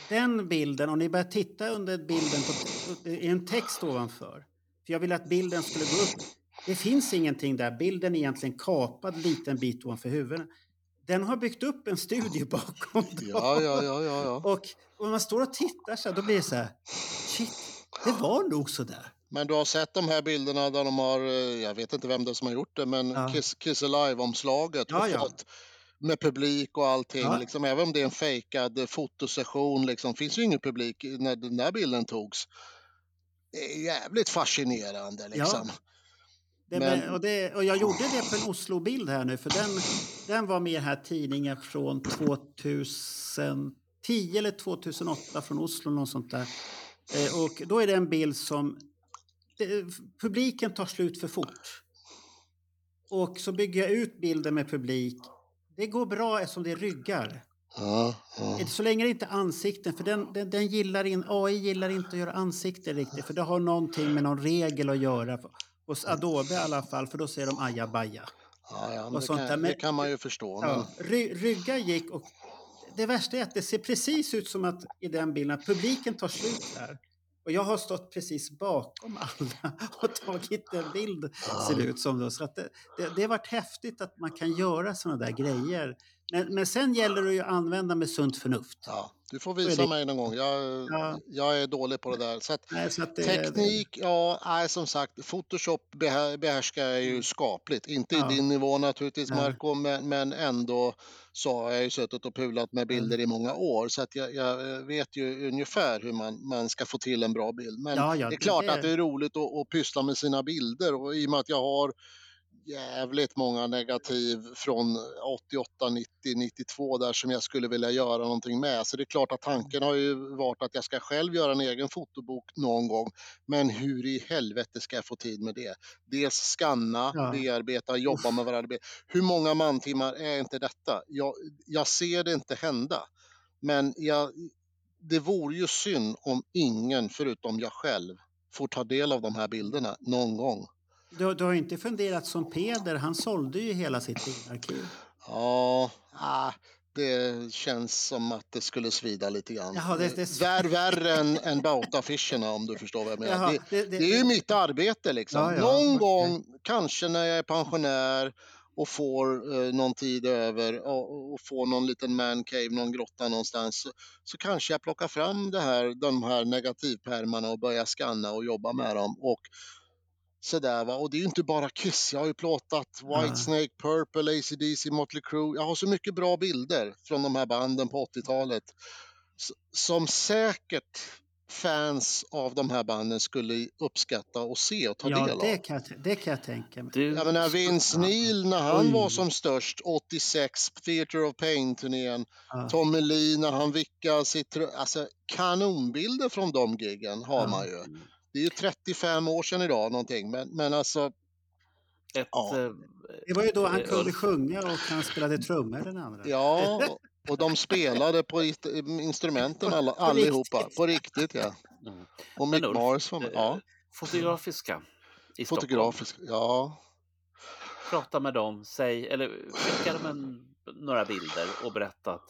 den bilden, om ni börjar titta under bilden, på, är en text ovanför. För jag ville att bilden skulle gå upp. Det finns ingenting där. Bilden är egentligen kapad en liten bit ovanför huvudet. Den har byggt upp en studio bakom. Ja, ja, ja, ja, ja. Och om man står och tittar så här, då blir det så här, shit, det var nog så där. Men du har sett de här bilderna där de har, eh, jag vet inte vem det är som har gjort det, men Ja. Kiss, Kiss Alive-omslaget Ja, och ja. fått med publik och allting. Ja. Liksom, även om det är en fejkad eh, fotosession, liksom, finns ju ingen publik när den där bilden togs. Det är jävligt fascinerande liksom. Det, Men- och, det, och jag gjorde det på en Oslo-bild här nu, för den, den var med i den här tidningen från 2010 eller 2008 från Oslo, något sånt där. Eh, och då är det en bild som... Det, publiken tar slut för fort. Och så bygger jag ut bilden med publik. Det går bra eftersom det är ryggar. Ja, ja. Så länge det inte är ansikten, för den, den, den gillar in, AI gillar inte att göra ansikten riktigt, för det har någonting med någon regel att göra. Hos Adobe i alla fall, för då säger de ajabaja. Ja, ja, men det, kan, där, det kan man ju förstå. Ja, ry, ryggar gick och det värsta är att det ser precis ut som att i den bilden att publiken tar slut här. Och jag har stått precis bakom alla och tagit en bild, ser det ut som. Då. Så att det, det, det har varit häftigt att man kan göra sådana där grejer. Men, men sen gäller det ju att använda med sunt förnuft. Ja, du får visa det. mig någon gång. Jag, Ja. jag är dålig på det där. Så att, Nej, så att det, Teknik, ja, nej, som sagt, Photoshop behär, behärskar jag ju skapligt. Inte Mm. Ja. i din nivå naturligtvis. Marco, men, men ändå så har jag ju suttit och pulat med bilder Mm. i många år så att jag, jag vet ju ungefär hur man, man ska få till en bra bild. Men ja, det är klart det- att det är roligt att, att pyssla med sina bilder och i och med att jag har jävligt många negativ från 88, 90, 92 där som jag skulle vilja göra någonting med. Så det är klart att tanken har ju varit att jag ska själv göra en egen fotobok någon gång. Men hur i helvete ska jag få tid med det? Dels skanna, Ja. bearbeta, jobba med varandra. Hur många mantimmar är inte detta? Jag, jag ser det inte hända. Men jag, det vore ju synd om ingen förutom jag själv får ta del av de här bilderna någon gång. Du, du har inte funderat som Peder, han sålde ju hela sitt bildarkiv. Ja, ah, det känns som att det skulle svida lite grann. Jaha, det- det- Vär, värre än, än Bautaffischerna om du förstår vad jag menar. Jaha, det, det- det- är ju mitt arbete liksom. Ja, ja, Någon gång, kanske när jag är pensionär och får eh, någon tid över och, och får någon liten mancave, någon grotta någonstans så, så kanske jag plockar fram det här, de här negativpärmarna och börjar scanna och jobba med dem. Och sådär va. Och det är ju inte bara Kiss. Jag har ju plåtat Whitesnake, Purple, AC/DC, Motley Crue. Jag har så mycket bra bilder från de här banden på 80-talet s- som säkert fans av de här banden skulle uppskatta och se och ta Ja, del det av. kan, jag, det kan jag tänka mig. Du, Jag menar Vince Neil när han Oj. var som störst 86, Theatre of Pain-turnén. Ja. Tommy Lee när han vickade sitt... Alltså kanonbilder från de giggen har Ja. man ju. Det är ju 35 år sedan idag någonting men, men alltså ett, Ja. eh, Det var ju då han eh, kunde sjunga och han spelade trummor den andra. Ja, och de spelade på instrumenten alla, allihopa. riktigt. På riktigt ja. Och Mick Mars var med. Ja. eh, Fotografiska. i Stockholm. Fotografisk, ja. Prata med dem, säg, eller skicka dem en, några bilder och berätta att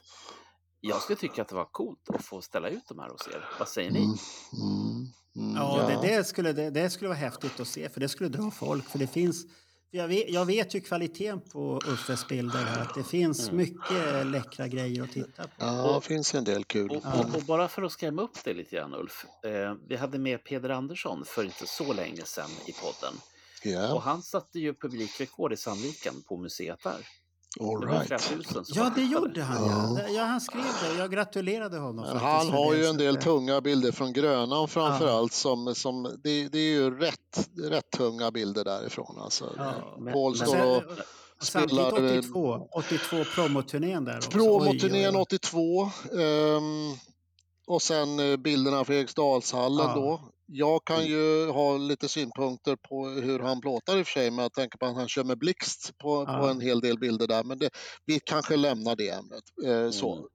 jag skulle tycka att det var coolt att få ställa ut de här hos er. Vad säger ni? Mm, mm, mm, Ja, Det, det, skulle, det, det skulle vara häftigt att se, för det skulle dra folk. För det finns, jag, vet, jag vet ju kvaliteten på Uffes bilder här, att det finns mycket läckra grejer att titta på. Ja, det finns en del kul. Och, och, och bara för att skrämma upp det lite grann Ulf. Eh, vi hade med Peder Andersson för inte så länge sedan i podden. Och Ja, han satte ju publikrekord i Sandviken på museet där. All Det var flera right. tusen som Ja, var det gjorde han. Ja. Ja, han skrev det. Jag gratulerade honom. Men faktiskt han har det, ju en del att- tunga bilder från Grönan framför allt. Som, som, det, det är ju rätt, rätt tunga bilder därifrån. Alltså. Ja, Paul men- står och Samtidigt spelar- 82, 82 promoturnén där också. Promoturnén oj, oj. 82. ehm, och sen eh, bilderna för Eriksdalshallen Ja. då. Jag kan ju ha lite synpunkter på hur han plåtar i och för sig, men jag tänker på att han kör med blixt på, på Ja. en hel del bilder där. Men det, vi kanske lämnar det ämnet. Eh, så.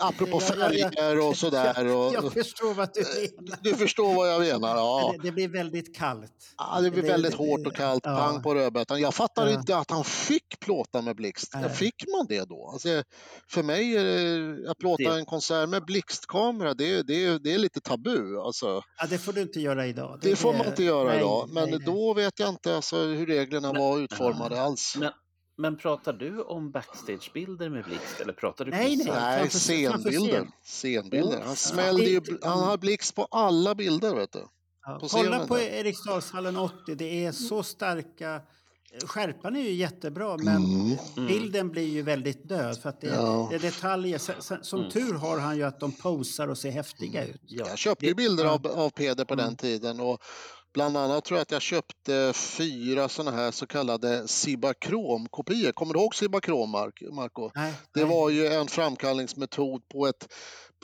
Apropå färger och sådär. Och, Jag förstår vad du menar. du förstår vad jag menar? Ja. Det, det blir väldigt kallt. Ja, det blir Det- väldigt det- hårt och kallt, ja. pang på rödbetan. Jag fattar Ja. inte att han fick plåta med blixt. Nej. Fick man det då? Alltså, för mig är det, att plåta Det- en konsert med blixtkamera, det, det, det är lite tabu. Alltså, Ja, det får du inte göra idag. det får man inte göra nej, idag. Men nej, nej. då vet jag inte alltså, hur reglerna Men- var utformade alls. Men, men pratar du om backstagebilder med blixt eller pratar du Nej, nej. Nej, scenbilder. scen. Scenbilder. Han smällde ju, han har blixt på alla bilder vet du. Ja, på kolla på. Eriksdalshallen 80. Det är så starka... Skärpan är ju jättebra, men Mm. bilden blir ju väldigt död. För att det, Ja. det är detaljer. Som Mm. tur har han ju att de posar och ser häftiga ut. Ja, Jag köpte ju bilder av, av Peder på den Mm. tiden och bland annat tror jag att jag köpte fyra sådana här så kallade Cibacrom-kopior. Kommer du ihåg Cibacrom, Mark- Marco? Nej, Det var ju en framkallningsmetod på ett,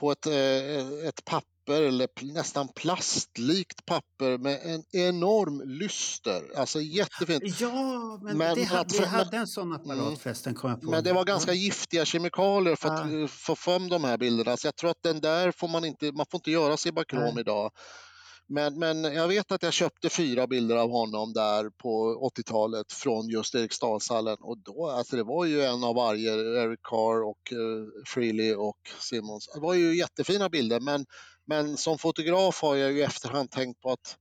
på ett, eh, ett papper eller nästan plastlikt papper med en enorm lyster. Alltså jättefint. Ja, men, Men det, ha- att- vi hade en sån apparat Mm. förresten, kom jag på. Men det var ganska giftiga kemikalier för att Ja. få fram de här bilderna. Så jag tror att den där får man inte, man får inte göra Cibacrom Nej. idag. Men, men jag vet att jag köpte fyra bilder av honom där på 80-talet från just Eriksdalshallen och då, alltså det var ju en av varje, Eric Carr och uh, Freely och Simmons. Det var ju jättefina bilder men, men som fotograf har jag ju i efterhand tänkt på att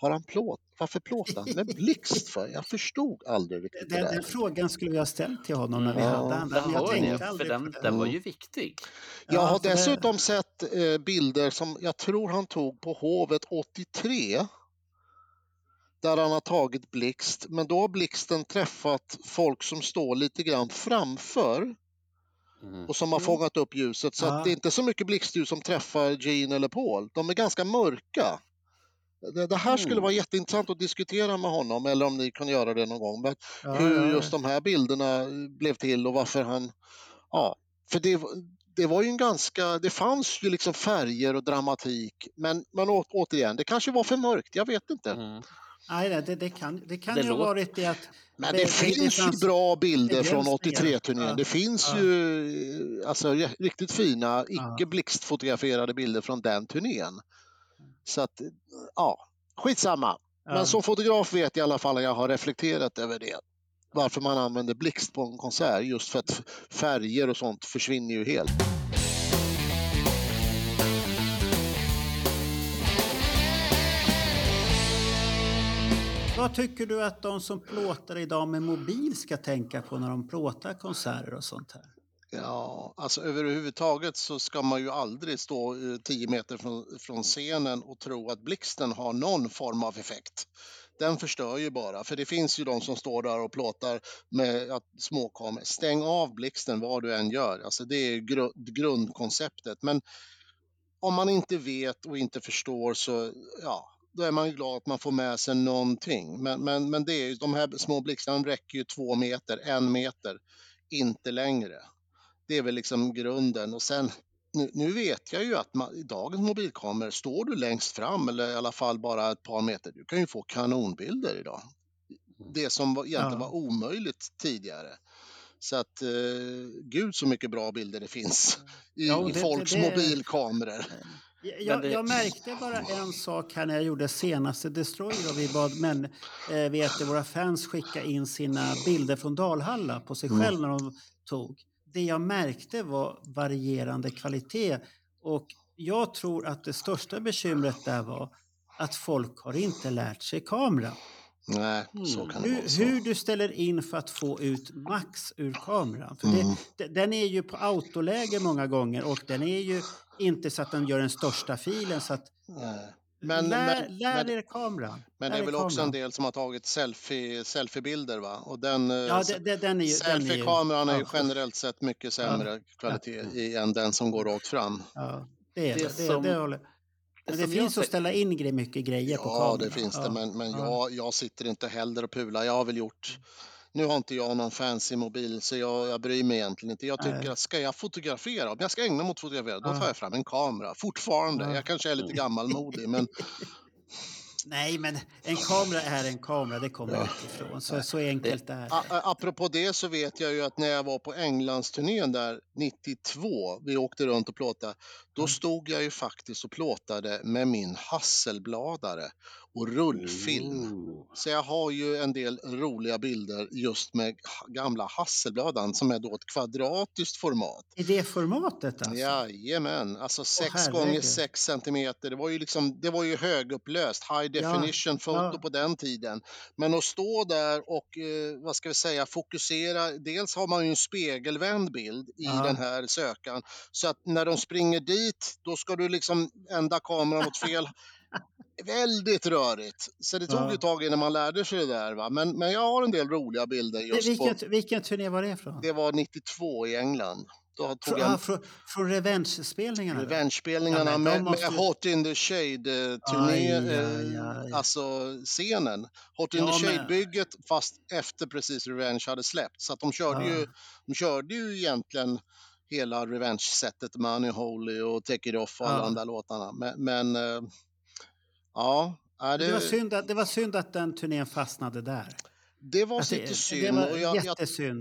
har han plåt? Varför plåtar han med blixt för? Jag förstod aldrig riktigt det Den, där. den frågan skulle vi ha ställt till honom när vi Ja. hade men jag har ni, tänkte för aldrig den, den var ju viktig. Jag har så det- dessutom sett eh, bilder som jag tror han tog på Hovet 83. Där han har tagit blixt, men då har blixten träffat folk som står lite grann framför Mm. och som har fångat upp ljuset. Så Ja. att det är inte så mycket blixtljus som träffar Gene eller Paul. De är ganska mörka. Det, det här skulle Mm. vara jätteintressant att diskutera med honom, eller om ni kan göra det någon gång. Men Ja, hur ja, just de här bilderna blev till och varför han... Ja, för det, det var ju en ganska... Det fanns ju liksom färger och dramatik, men, men å, återigen, det kanske var för mörkt, jag vet inte. Mm. Nej, det, det kan, det kan Det ju ha varit det att... Men det, finns fanns- ju bra bilder från begränsningar. 83-turnén. Ja, Det finns ja. ju alltså, ri- riktigt fina, icke blixtfotograferade bilder från den turnén. Så att, ja, skitsamma. Men som fotograf vet jag i alla fall att jag har reflekterat över det. Varför man använder blixt på en konsert, just för att färger och sånt försvinner ju helt. Vad tycker du att de som plåtar idag med mobil ska tänka på när de plåtar konserter och sånt här? Ja, alltså överhuvudtaget så ska man ju aldrig stå eh, 10 meter från, från scenen och tro att blixten har någon form av effekt. Den förstör ju bara, för det finns ju de som står där och plåtar med att småkameror. Stäng av blixten vad du än gör, alltså det är gru- grundkonceptet. Men om man inte vet och inte förstår så, ja, då är man ju glad att man får med sig någonting. Men, men, men det är, ju- de här små blixtarna räcker ju två meter, en meter, inte längre. Det är väl liksom grunden. Och sen, nu, nu vet jag ju att man, i dagens mobilkameror, står du längst fram eller i alla fall bara ett par meter, du kan ju få kanonbilder idag. Det som var, egentligen Ja. var omöjligt tidigare. Så att, eh, gud så mycket bra bilder det finns i, Ja, i det- folks det- mobilkameror. Jag, det- jag märkte bara en sak här när jag gjorde senaste Destroyer och vi bad män, eh, vet du, våra fans skicka in sina bilder från Dalhalla på sig Mm. själv när de tog. Det jag märkte var varierande kvalitet och jag tror att det största bekymret där var att folk har inte lärt sig kamera. Nej, så Mm. kan det Hur, vara. Så. hur du ställer in för att få ut max ur kameran. För Mm. det, de- den är ju på autoläge många gånger och den är ju inte så att den gör den största filen. Så att Nej. Men, lär, men, lär men, er kameran. men det är väl också en del som har tagit selfie, selfiebilder va? Och den, eh, Ja, det, det, den är ju... den är ju- selfie-kameran är ju ja, generellt sett mycket sämre kvalitet i, än den som går rakt fram. Ja, det är det. Som- det håller. Men det som jag finns att ställa in gre- mycket grejer på Ja, kameran. det finns det, Ja. men, men Ja. jag, jag sitter inte heller och pular. Jag har väl gjort... Nu har inte jag någon fancy mobil så jag, jag bryr mig egentligen inte. Jag tycker att ska jag fotografera, om jag ska ägna mig åt fotografera, då tar jag fram en kamera. Fortfarande. Ja. Jag kanske är lite gammalmodig, men Nej, men en kamera är en kamera. Det kommer Ja. utifrån. Så, så enkelt är det. apropå det så vet jag ju att när jag var på Englandsturnén där 92, vi åkte runt och plåtade, då Mm. stod jag ju faktiskt och plåtade med min Hasselbladare och rullfilm. Ooh. Så jag har ju en del roliga bilder just med gamla Hasselbladan som är då ett kvadratiskt format. I det formatet alltså? Jajamän, alltså 6 herregud. gånger 6 centimeter. Det var ju liksom, det var ju högupplöst, high definition foto ja. på den tiden. Men att stå där och, eh, vad ska vi säga, fokusera. Dels har man ju en spegelvänd bild i Ja. den här sökaren. Så att när de springer dit, då ska du liksom vända kameran åt fel Väldigt rörigt. Så det tog Ja. ett tag innan man lärde sig det där. Va? Men, men jag har en del roliga bilder just på... vilken, vilken turné var det ifrån? Det var 92 i England. Då tog jag ah, från, från Revenge-spelningarna? Revenge-spelningarna Ja, men med, måste med Hot in the Shade-turné, aj. alltså scenen. Hot in Ja, the men- Shade-bygget fast efter precis Revenge hade släppt. Så de körde, Ja. ju, de körde ju egentligen hela Revenge-sättet, Money Holy och Take It Off och alla de där låtarna. Men, men eh, ja, ja, Det, var det, synd att, det var synd att den turnén fastnade där. det var Alltså, lite det synd. var och jag, jag,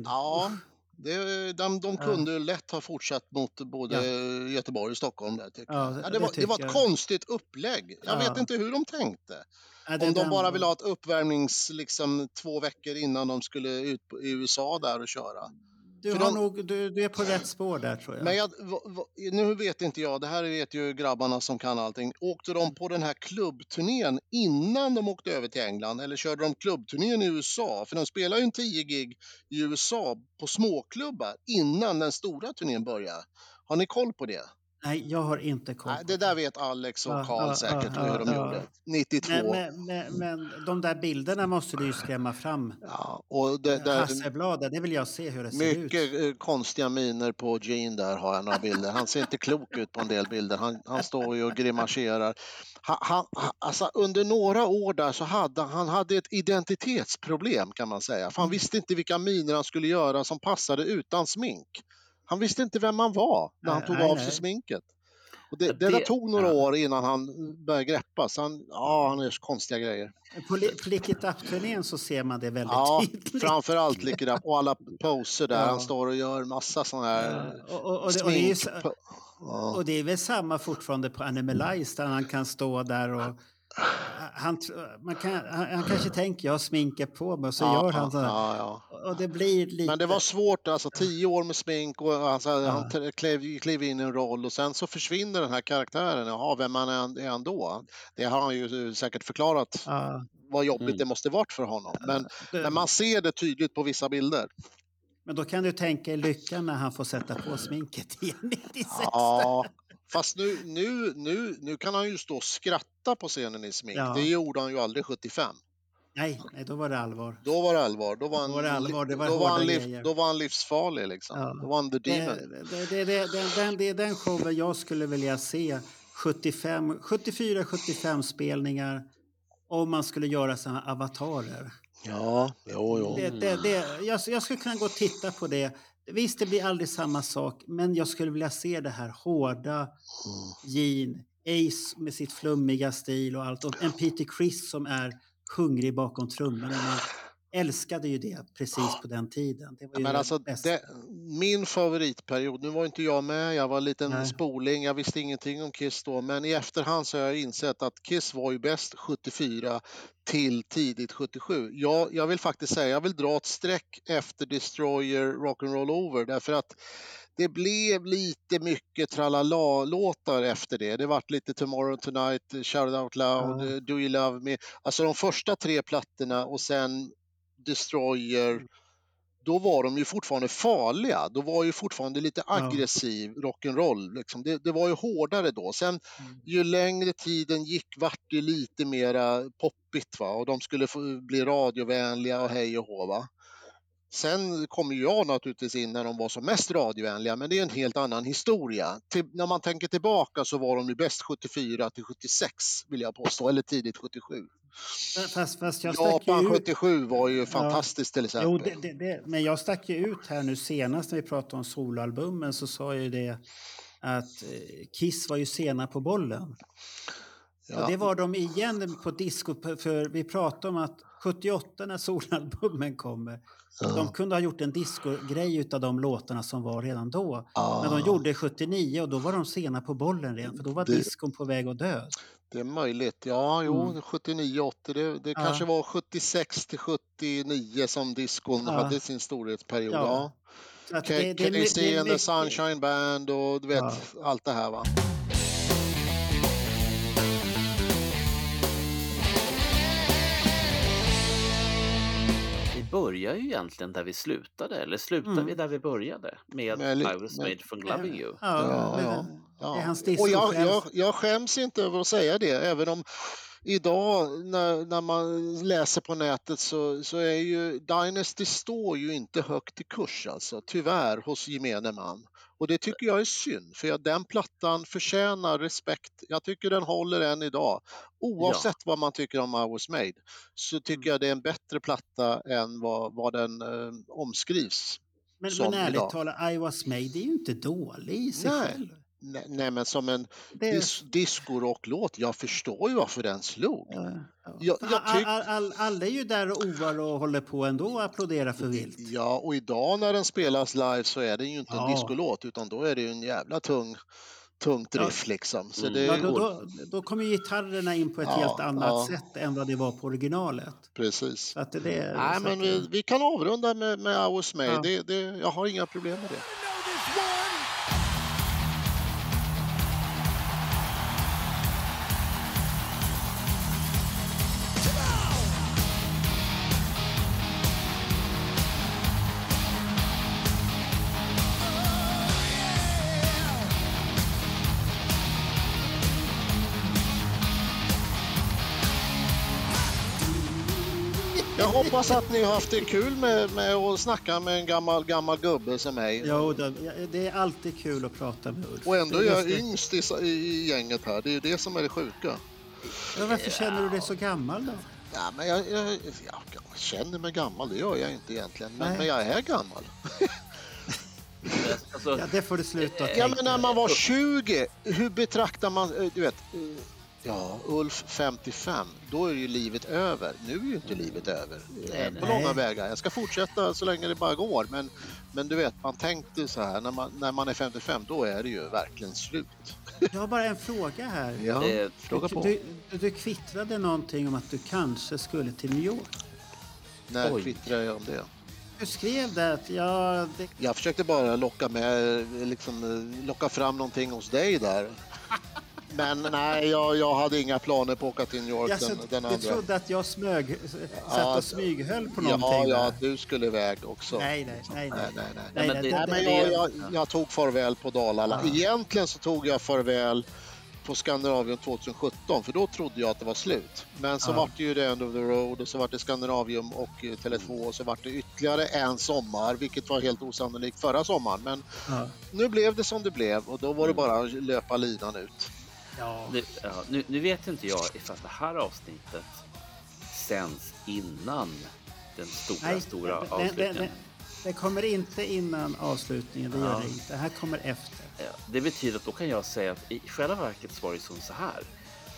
ja, det, de, de Ja. kunde ju lätt ha fortsatt mot både Göteborg och Stockholm. Där, tycker Ja, det- Ja, det, det var, det var ett konstigt upplägg. Jag Ja. vet inte hur de tänkte. Ja, det- Om de den bara var- ville ha ett uppvärmnings, liksom, två veckor innan de skulle ut på, i USA där och köra. Du, har de- nog, du, du är på rätt spår där tror jag. Men jag, va- va- nu vet inte jag, det här vet ju grabbarna som kan allting. Åkte de på den här klubbturnén innan de åkte över till England eller körde de klubbturnén i USA? För de spelar ju en 10 gig i USA på småklubbar innan den stora turnén börjar. Har ni koll på det? Nej, jag har inte koll. Nej, det där vet Alex och Karl ja, säkert ja, hur de ja, gjorde. ja. 92. Men, men, men, de där bilderna måste du ju skrämma fram. Ja, och det, det, Hassebladet, det vill jag se hur det ser mycket ut. eh, konstiga miner på Gene där har jag några bilder. Han ser inte klok ut på en del bilder. Han, han står ju och grimaserar. Han, han, han- alltså under några år där så hade han hade ett identitetsproblem kan man säga. För han visste inte vilka miner han skulle göra som passade utan smink. Han visste inte vem han var när han Nej, tog nej, av nej. sig sminket. Och det, det, det- tog några ja. år innan han började greppas. Han, ja, han gör konstiga grejer. På Li- på Lick It Up-turnén så ser man det väldigt Ja, tydligt. framförallt Lick och alla poser där. Ja. Han står och gör massa sådana här Ja, och, och, och, det, och, det är ju, smink. och det är väl samma fortfarande på Animalize där han kan stå där och han, man kan, han, han kanske tänker jag har sminket på mig och så Ja, gör han så här. ja, ja. Och det blir lite... Men det var svårt, alltså tio år med smink och alltså, han klev, klev in i en roll och sen så försvinner den här karaktären. Jaha, vem han är, är han då? Det har han ju säkert förklarat Ja, vad jobbigt Mm. det måste varit för honom. Men, det- men man ser det tydligt på vissa bilder. Men då kan du tänka i lyckan när han får sätta på sminket igen 96. Ja, fast nu, nu, nu, nu kan han ju stå och skratta på scenen i smink. Ja. Det gjorde han ju aldrig 75. Nej, nej, då var det allvar. Då var det allvar. Då var han, Då var det allvar, det var då var han, liv, då var han livsfarlig liksom. Ja. Då var han the demon. det, det, det, den, den, det är den showen jag skulle vilja se 75, 74-75 spelningar om man skulle göra här avatarer. Ja, jo, jo. Det, det, det, jag, jag skulle kunna gå och titta på det. Visst, det blir aldrig samma sak, men jag skulle vilja se det här hårda Mm. Gene, Ace med sitt flummiga stil och allt. Och en Peter Criss som är hungrig bakom trummorna. Älskade ju det precis på den tiden. Det var ju Men alltså, det, min favoritperiod, nu var inte jag med, jag var en liten Nej. spoling, jag visste ingenting om Kiss då, men i efterhand så har jag insett att Kiss var ju bäst 74 till tidigt 77. Jag, jag vill faktiskt säga, jag vill dra ett streck efter Destroyer Rock'n'Roll Over därför att det blev lite mycket tralala-låtar efter det. Det vart lite Tomorrow Tonight, Shout Out Loud, eh, Do You Love Me. Alltså de första tre plattorna och sen Destroyer. Då var de ju fortfarande farliga. Då var ju fortfarande lite Ja. aggressiv rock'n'roll. Liksom. Det, det var ju hårdare då. Sen Mm. ju längre tiden gick vart det lite mera poppigt va? och de skulle få bli radiovänliga och hej och hå. Va? Sen kom ju jag naturligtvis in när de var som mest radiovänliga, men det är en helt annan historia. Till, när man tänker tillbaka så var de ju bäst 74 till 76 vill jag påstå, eller tidigt 77. Fast, fast Japan ut. 77 var ju fantastiskt till exempel. Jo, det, det, det, men jag stack ju ut här nu senast när vi pratade om soloalbumen så sa jag ju det att eh, Kiss var ju sena på bollen. Ja. Och det var de igen på disco, för vi pratade om att 78 när soloalbumen kommer, de kunde ha gjort en discogrej utav de låtarna som var redan då. Ja. Men de gjorde 79 och då var de sena på bollen redan, för då var Det- discon på väg att dö. Det är möjligt. Ja, jo, Mm. 79-80. Det, det Ja. kanske var 76 till 79 som diskon Ja. hade sin storhetsperiod. Ja. Ja. Ca- det- det Casey det the mycket- Sunshine Band och du vet Ja. allt det här va. Börjar ju egentligen där vi slutade, eller slutar Mm. vi där vi började? Med Med li- I was made from loving you. Ja, Ja, men- ja, Och jag, jag, jag skäms inte över att säga det, även om idag när, när man läser på nätet så, så är ju Dynasty står ju inte högt i kurs alltså, tyvärr hos gemene man. Och det tycker jag är synd, för jag, den plattan förtjänar respekt. Jag tycker den håller än idag. Oavsett vad man tycker om I was made så tycker jag det är en bättre platta än vad, vad den eh, omskrivs. Men, som men ärligt idag. talat, I was made är ju inte dålig i sig Nej. själv. Nej, nej men som en Det är, dis, discorocklåt, jag förstår ju varför den slog. ja, ja. Jag- jag tyck- all, all, alla är ju där och ovar och håller på ändå och applåderar för vilt. Ja, och idag när den spelas live så är den ju inte en Ja. discolåt utan då är det ju en jävla tung, tungt Ja. riff liksom. Så Mm. det Ja, då, då, då kommer ju gitarrerna in på ett Ja, helt annat ja. sätt än vad det var på originalet. precis. Så att det, det, Nej, men vi, vi kan avrunda med, med I was made. Ja. Det, det, jag har inga problem med det. Hoppas att ni har haft det kul med, med att snacka med en gammal, gammal gubbe som mig. Jo, det, det är alltid kul att prata med Ulf. Och ändå är jag yngst i, i, gänget här. Det är ju det som är det sjuka. Ja, varför känner du dig så gammal då? Ja, men jag, jag, jag känner mig gammal, det gör jag inte egentligen. Men, Nej. men jag är gammal. Alltså, Ja, det får du sluta Ja, Ja, tänka. men när man var 20, hur betraktar man... eh, Du vet, eh, ja, Ulf 55, då är ju livet över. Nu är ju inte livet över Nej, på nej. långa vägar. Jag ska fortsätta så länge det bara går. Men, men du vet, man tänkte så här, när man, när man är 55, då är det ju verkligen slut. Jag har bara en fråga här. Ja, Eh, fråga på. Du, du, du kvittrade någonting om att du kanske skulle till New York. När Oj. kvittrar jag om det? Du skrev det att ja, det, Jag försökte bara locka med, liksom, locka fram någonting hos dig där. Men nej, jag, jag hade inga planer på att åka till New York jag, den, den du andra. trodde att jag smög, satt Ja, och smyghöll på Ja, någonting ja, där. du skulle iväg också. Nej, nej, nej. Nej, nej, nej. nej, men nej, det- det- Nej, men det- jag, det- jag, jag tog farväl på Dalala. Ja. Egentligen så tog jag farväl på Skandinavien 2017 för då trodde jag att det var slut. Men så Ja. vart det ju The End of the Road och så vart det Skandinavium och eh, Tele2 och så vart det ytterligare en sommar vilket var helt osannolikt förra sommaren. Men Ja. nu blev det som det blev och då var det bara att löpa linan ut. Ja. nu, ja, nu, nu vet inte jag ifall det här avsnittet sänds innan den stora, Nej, stora det, det, avslutningen. det, det kommer inte innan avslutningen, det gör Ja. det inte. Det här kommer efter. Ja, Det betyder att då kan jag säga att i själva verket var det som så här.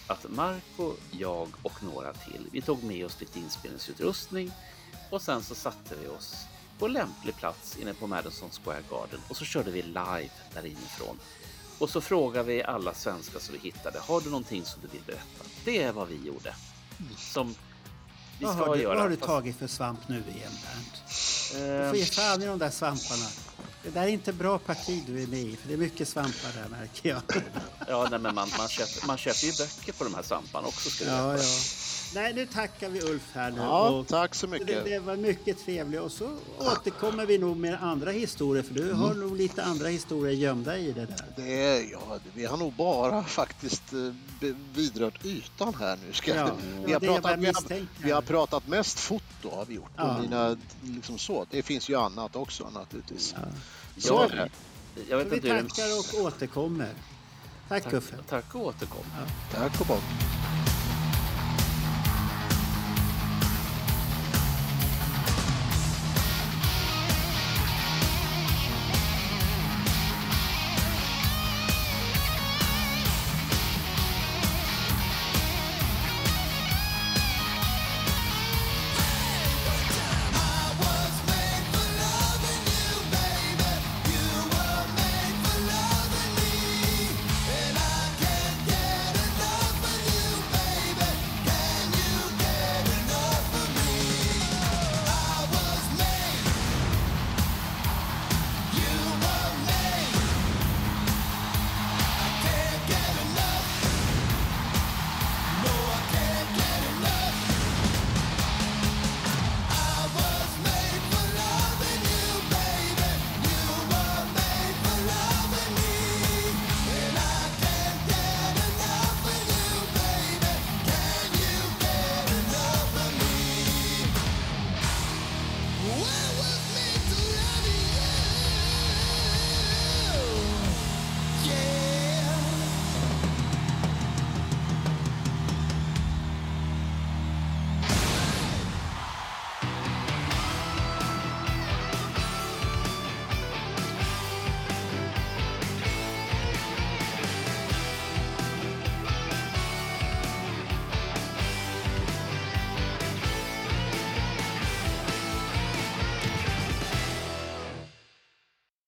Att Marco, jag och några till, vi tog med oss lite inspelningsutrustning Och sen så satte vi oss på lämplig plats inne på Madison Square Garden och så körde vi live där inifrån. Och så frågade vi alla svenskar som vi hittade, har du någonting som du vill berätta? Det är vad vi gjorde. Som vi Vad ska har, du, göra. vad har du tagit för svamp nu igen Bernt? Du får ge fan i de där svamparna. Det där är inte bra parti du är med i, för det är mycket svampar där märker jag. ja, nej, men man, man, köper, man köper ju böcker på de här svamparna också. Ska Ja, ja. Nej, nu tackar vi Ulf här nu. Ja, och tack så det, mycket. det var mycket trevligt och så återkommer vi nog med andra historier för du har nog lite andra historier gömda i det där. Det är, ja, vi har nog bara faktiskt eh, vidrört ytan här nu. Ska Ja, vi, har det jag pratat, vi, har, vi har pratat mest foto har vi gjort. Ja. Och mina, liksom så. Det finns ju annat också naturligtvis. Ja. Så Ja, är det. Jag Så vet vi inte hur... tackar och återkommer. Tack Uffe. Tack, tack och återkom. Tack och bock.